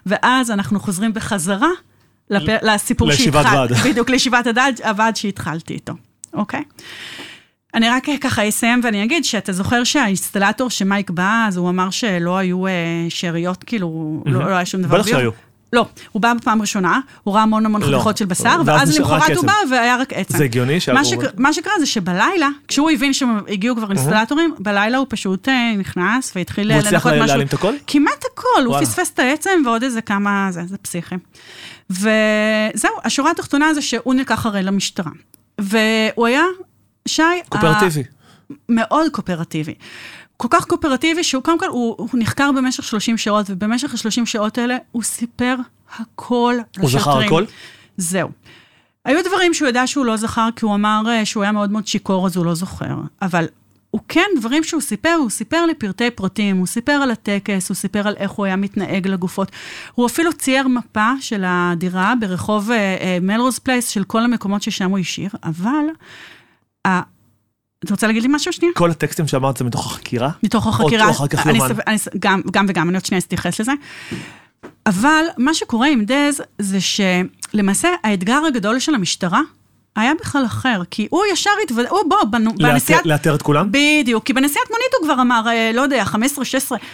S3: ואז אנחנו חוזרים בחזרה לפ... לסיפור
S2: שהתחלתי. לישיבת ועד.
S3: בדיוק, לישיבת הוועד שהתחלתי איתו, אוקיי? אני רק ככה אסיים ואני אגיד שאתה זוכר שהאינסטלטור שמייק בא, אז הוא אמר שלא היו שאריות, כאילו, mm-hmm. לא, לא היה שום דבר.
S2: בטח שהיו.
S3: לא, הוא בא בפעם ראשונה, הוא ראה המון המון לא. חתיכות של בשר, ואז למחרת הוא בא והיה רק עצם.
S2: זה הגיוני
S3: מה, שק... מה שקרה זה שבלילה, כשהוא הבין שהגיעו כבר אינסטלטורים, בלילה הוא פשוט אה, נכנס והתחיל
S2: לנקות משהו. הוא הצליח להעלים את הכל?
S3: כמעט הכל, הוא פספס את העצם ועוד איזה כמה, זה, זה פסיכי. וזהו, השורה התחתונה זה שהוא נלקח הרי למשטרה. והוא היה, שי...
S2: קואופרטיבי.
S3: מאוד קואופרטיבי. כל כך קואופרטיבי, שהוא קודם כל, הוא, הוא נחקר במשך 30 שעות, ובמשך ה-30 שעות האלה הוא סיפר הכל
S2: הוא זכר הכל?
S3: זהו. היו דברים שהוא ידע שהוא לא זכר, כי הוא אמר אה, שהוא היה מאוד מאוד שיכור, אז הוא לא זוכר. אבל הוא כן, דברים שהוא סיפר, הוא סיפר לי פרטי פרטים, הוא סיפר על הטקס, הוא סיפר על איך הוא היה מתנהג לגופות. הוא אפילו צייר מפה של הדירה ברחוב מלרוז אה, פלייס, אה, של כל המקומות ששם הוא השאיר, אבל... אה, אתה רוצה להגיד לי משהו שנייה?
S2: כל הטקסטים שאמרת זה מתוך החקירה?
S3: מתוך החקירה.
S2: או אחר כך יומן?
S3: גם, גם וגם, אני עוד שנייה אתייחס לזה. אבל מה שקורה עם דז זה שלמעשה האתגר הגדול של המשטרה היה בכלל אחר, כי הוא ישר התוודע, הוא בוא, בנו, בנסיעת...
S2: לאתר את כולם?
S3: בדיוק, כי בנסיעת מונית הוא כבר אמר, אה, לא יודע, 15-16,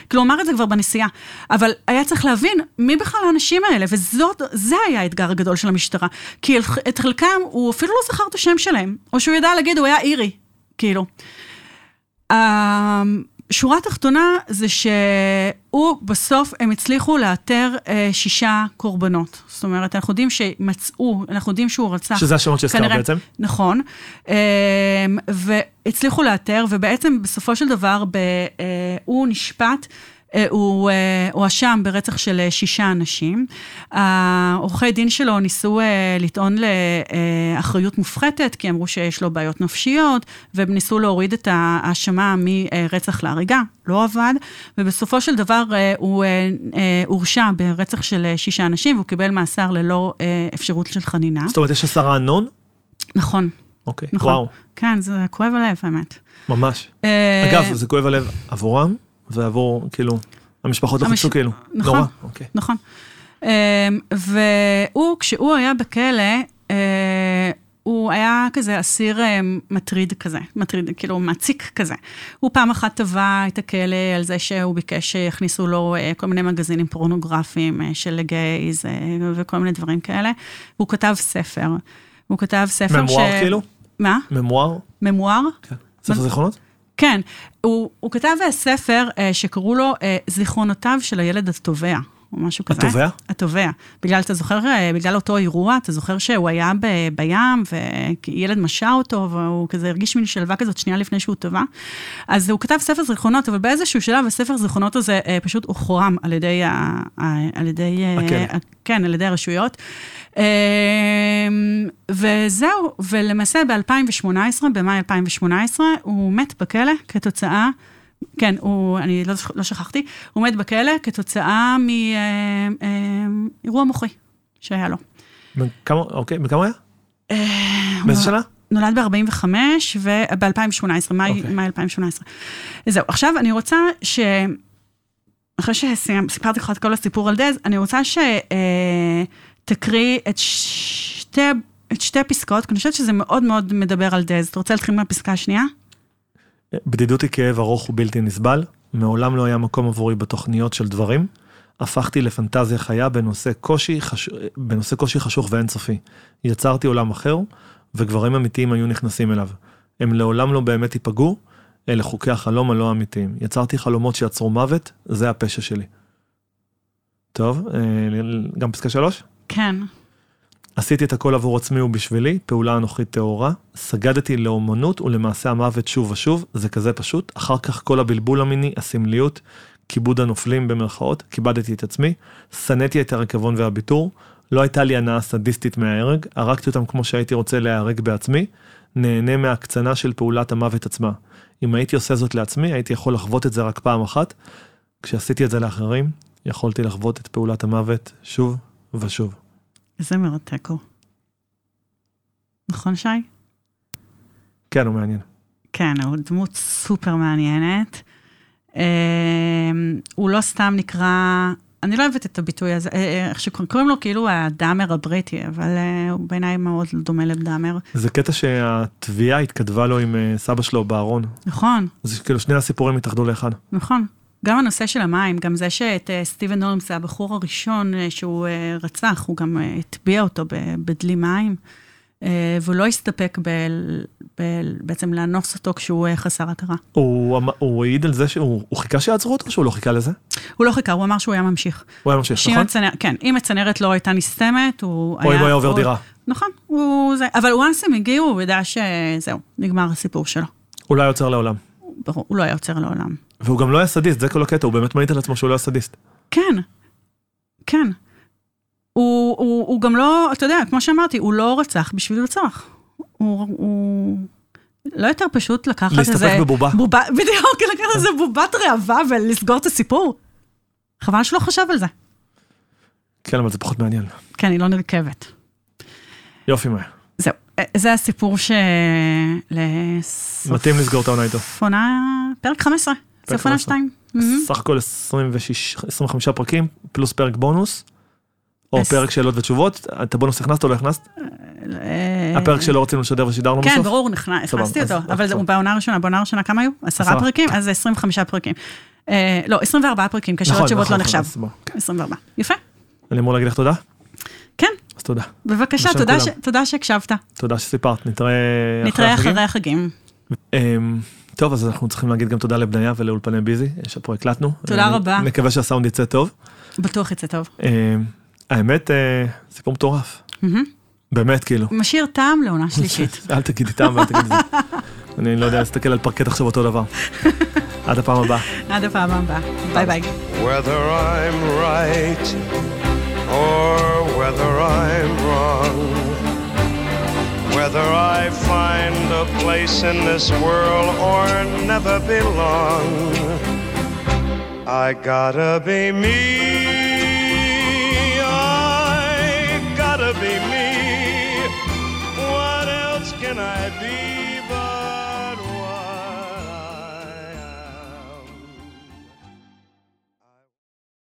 S3: כאילו הוא אמר את זה כבר בנסיעה. אבל היה צריך להבין מי בכלל האנשים האלה, וזה היה האתגר הגדול של המשטרה. כי את חלקם, הוא אפילו לא זכר את השם שלהם, או שהוא ידע להגיד, הוא היה אירי, כאילו. שורה תחתונה זה שהוא, בסוף הם הצליחו לאתר אה, שישה קורבנות. זאת אומרת, אנחנו יודעים שמצאו, אנחנו יודעים שהוא רצח.
S2: שזה השמות שהזכרת בעצם?
S3: נכון. אה, והצליחו לאתר, ובעצם בסופו של דבר, ב, אה, הוא נשפט. אה, הוא אה, הואשם ברצח של אה, שישה אנשים. העורכי דין שלו ניסו לטעון לאחריות מופחתת, כי אמרו שיש לו בעיות נפשיות, והם ניסו להוריד את ההאשמה מרצח להריגה, לא עבד, ובסופו של דבר הוא הורשע ברצח של שישה אנשים, והוא קיבל מאסר ללא אפשרות של חנינה.
S2: זאת אומרת, יש עשרה אנון?
S3: נכון.
S2: אוקיי,
S3: נכון.
S2: וואו.
S3: כן, זה כואב הלב, האמת.
S2: ממש. אגב, זה כואב הלב עבורם, ועבור, כאילו, המשפחות המש... לחצו כאילו.
S3: נכון,
S2: נורא. אוקיי.
S3: נכון. אמ, והוא, כשהוא היה בכלא, אה, הוא היה כזה אסיר אה, מטריד כזה, מטריד, כאילו מציק כזה. הוא פעם אחת תבע את הכלא על זה שהוא ביקש שיכניסו לו אה, כל מיני מגזינים פורנוגרפיים של גייז וכל מיני דברים כאלה. והוא כתב ספר. הוא כתב ספר
S2: ממואר ש... ממואר כאילו?
S3: מה?
S2: ממואר?
S3: ממואר?
S2: כן. ספר זיכרונות?
S3: כן, הוא, הוא כתב ספר אה, שקראו לו אה, זיכרונותיו של הילד התובע. או משהו כזה.
S2: התובע?
S3: התובע. בגלל, אתה זוכר, אה, בגלל אותו אירוע, אתה זוכר שהוא היה ב, בים, וילד משה אותו, והוא כזה הרגיש מין שלווה כזאת שנייה לפני שהוא טבע. אז הוא כתב ספר זיכרונות, אבל באיזשהו שלב הספר זיכרונות הזה אה, פשוט הוחרם על ידי, ה, על ידי,
S2: אה.
S3: כן, על ידי הרשויות. וזהו, ולמעשה ב-2018, במאי 2018, הוא מת בכלא כתוצאה כן, הוא, אני לא, לא שכחתי, הוא מת בכלא כתוצאה מאירוע מוחי שהיה לו.
S2: בכמה, אוקיי, בכמה היה? אה, באיזה שנה?
S3: נולד ב-45 וב-2018, מאי אוקיי. 2018. זהו, עכשיו אני רוצה ש... אחרי שסיפרתי לך את כל הסיפור על דז, אני רוצה שתקריא את שתי, את שתי פסקאות, כי אני חושבת שזה מאוד מאוד מדבר על דז. אתה רוצה להתחיל מהפסקה השנייה?
S2: בדידות היא כאב ארוך ובלתי נסבל, מעולם לא היה מקום עבורי בתוכניות של דברים. הפכתי לפנטזיה חיה בנושא קושי, חש... בנושא קושי חשוך ואינסופי. יצרתי עולם אחר, וגברים אמיתיים היו נכנסים אליו. הם לעולם לא באמת ייפגעו, אלה חוקי החלום הלא אמיתיים. יצרתי חלומות שיצרו מוות, זה הפשע שלי. טוב, אה, גם פסקה שלוש?
S3: כן.
S2: עשיתי את הכל עבור עצמי ובשבילי, פעולה אנוכית טהורה, סגדתי לאומנות ולמעשה המוות שוב ושוב, זה כזה פשוט, אחר כך כל הבלבול המיני, הסמליות, כיבוד הנופלים במרכאות, כיבדתי את עצמי, שנאתי את הריקבון והביטור, לא הייתה לי הנאה סדיסטית מההרג, הרגתי אותם כמו שהייתי רוצה להיהרג בעצמי, נהנה מהקצנה של פעולת המוות עצמה. אם הייתי עושה זאת לעצמי, הייתי יכול לחוות את זה רק פעם אחת. כשעשיתי את זה לאחרים, יכולתי לחוות את פעולת המוות שוב ושוב.
S3: איזה מרתק הוא. נכון, שי?
S2: כן, הוא מעניין.
S3: כן, הוא דמות סופר מעניינת. אה, הוא לא סתם נקרא, אני לא אוהבת את הביטוי הזה, אה, אה, איך שקוראים לו כאילו הדאמר הבריטי, אבל הוא בעיניי מאוד דומה לדאמר.
S2: זה קטע שהתביעה התכתבה לו עם סבא שלו בארון.
S3: נכון.
S2: אז כאילו שני הסיפורים התאחדו לאחד.
S3: נכון. גם הנושא של המים, גם זה שאת uh, סטיבן הולמס, הבחור הראשון uh, שהוא uh, רצח, הוא גם הטביע אותו בדלי מים, והוא לא הסתפק ב, ב, בעצם לאנוס אותו כשהוא חסר הכרה.
S2: הוא, הוא העיד על זה שהוא חיכה שיעצרו אותו או שהוא לא חיכה לזה?
S3: הוא לא חיכה, הוא אמר שהוא היה ממשיך.
S2: הוא היה ממשיך, נכון?
S3: הצנר, כן, אם הצנרת לא הייתה נסתמת, הוא היה...
S2: או אם הוא היה עובר דירה.
S3: נכון, הוא זה, אבל once הם הגיעו, הוא ידע שזהו, נגמר הסיפור שלו.
S2: הוא לא היה עוצר לעולם.
S3: ברור, הוא לא היה עוצר לעולם.
S2: והוא גם לא היה סדיסט, זה כל הקטע, הוא באמת מעיד על עצמו שהוא לא היה סדיסט.
S3: כן, כן. הוא, הוא, הוא גם לא, אתה יודע, כמו שאמרתי, הוא לא רצח בשביל לרצוח. הוא, הוא לא יותר פשוט לקחת איזה...
S2: להסתפק בבובה.
S3: בובה, בדיוק, לקחת איזה בובת ראווה ולסגור את הסיפור. חבל שלא חשב על זה.
S2: כן, אבל זה פחות מעניין.
S3: כן, היא לא נרכבת.
S2: יופי, מאיה.
S3: זהו, זה הסיפור ש... לסוף...
S2: מתאים לסגור את העונה איתו.
S3: עונה... פרק 15. סוף עונה
S2: 15.
S3: 2.
S2: סך הכל 26, 25 פרקים, פלוס פרק בונוס. או פרק שאלות ותשובות, את הבונוס הכנסת או לא הכנסת? הפרק שלא רצינו לשדר ושידרנו
S3: כן,
S2: בסוף?
S3: ברור, נכנס-
S2: סבבה,
S3: הכנסתי אותו, אבל בעונה הראשונה, בעונה הראשונה כמה היו? עשרה פרקים?
S2: כן.
S3: אז זה 25 פרקים. אה, לא, 24 פרקים,
S2: נכון,
S3: כשאלות תשובות
S2: נכון,
S3: לא נחשב.
S2: אז בוא.
S3: 24. יפה,
S2: אני אמור להגיד לך תודה?
S3: כן,
S2: אז תודה.
S3: בבקשה, תודה שהקשבת.
S2: תודה שסיפרת, נתראה
S3: נתראה
S2: החגים.
S3: אחרי החגים.
S2: טוב, אז אנחנו צריכים להגיד גם תודה לבניה ולאולפני ביזי, שפה הקלטנו.
S3: תודה רבה.
S2: מקווה שהסאונד יצא טוב.
S3: בטוח יצא טוב.
S2: אמ, האמת, אה, סיפור מטורף. באמת, כאילו.
S3: משאיר טעם לעונה שלישית.
S2: אל תגידי טעם ואל תגידי זה. אני לא יודע להסתכל על פרקט עכשיו אותו דבר. עד הפעם הבאה.
S3: עד הפעם הבאה. ביי ביי.
S4: Whether I'm right or whether I'm wrong, whether I find a place in this world or never belong, I gotta be me.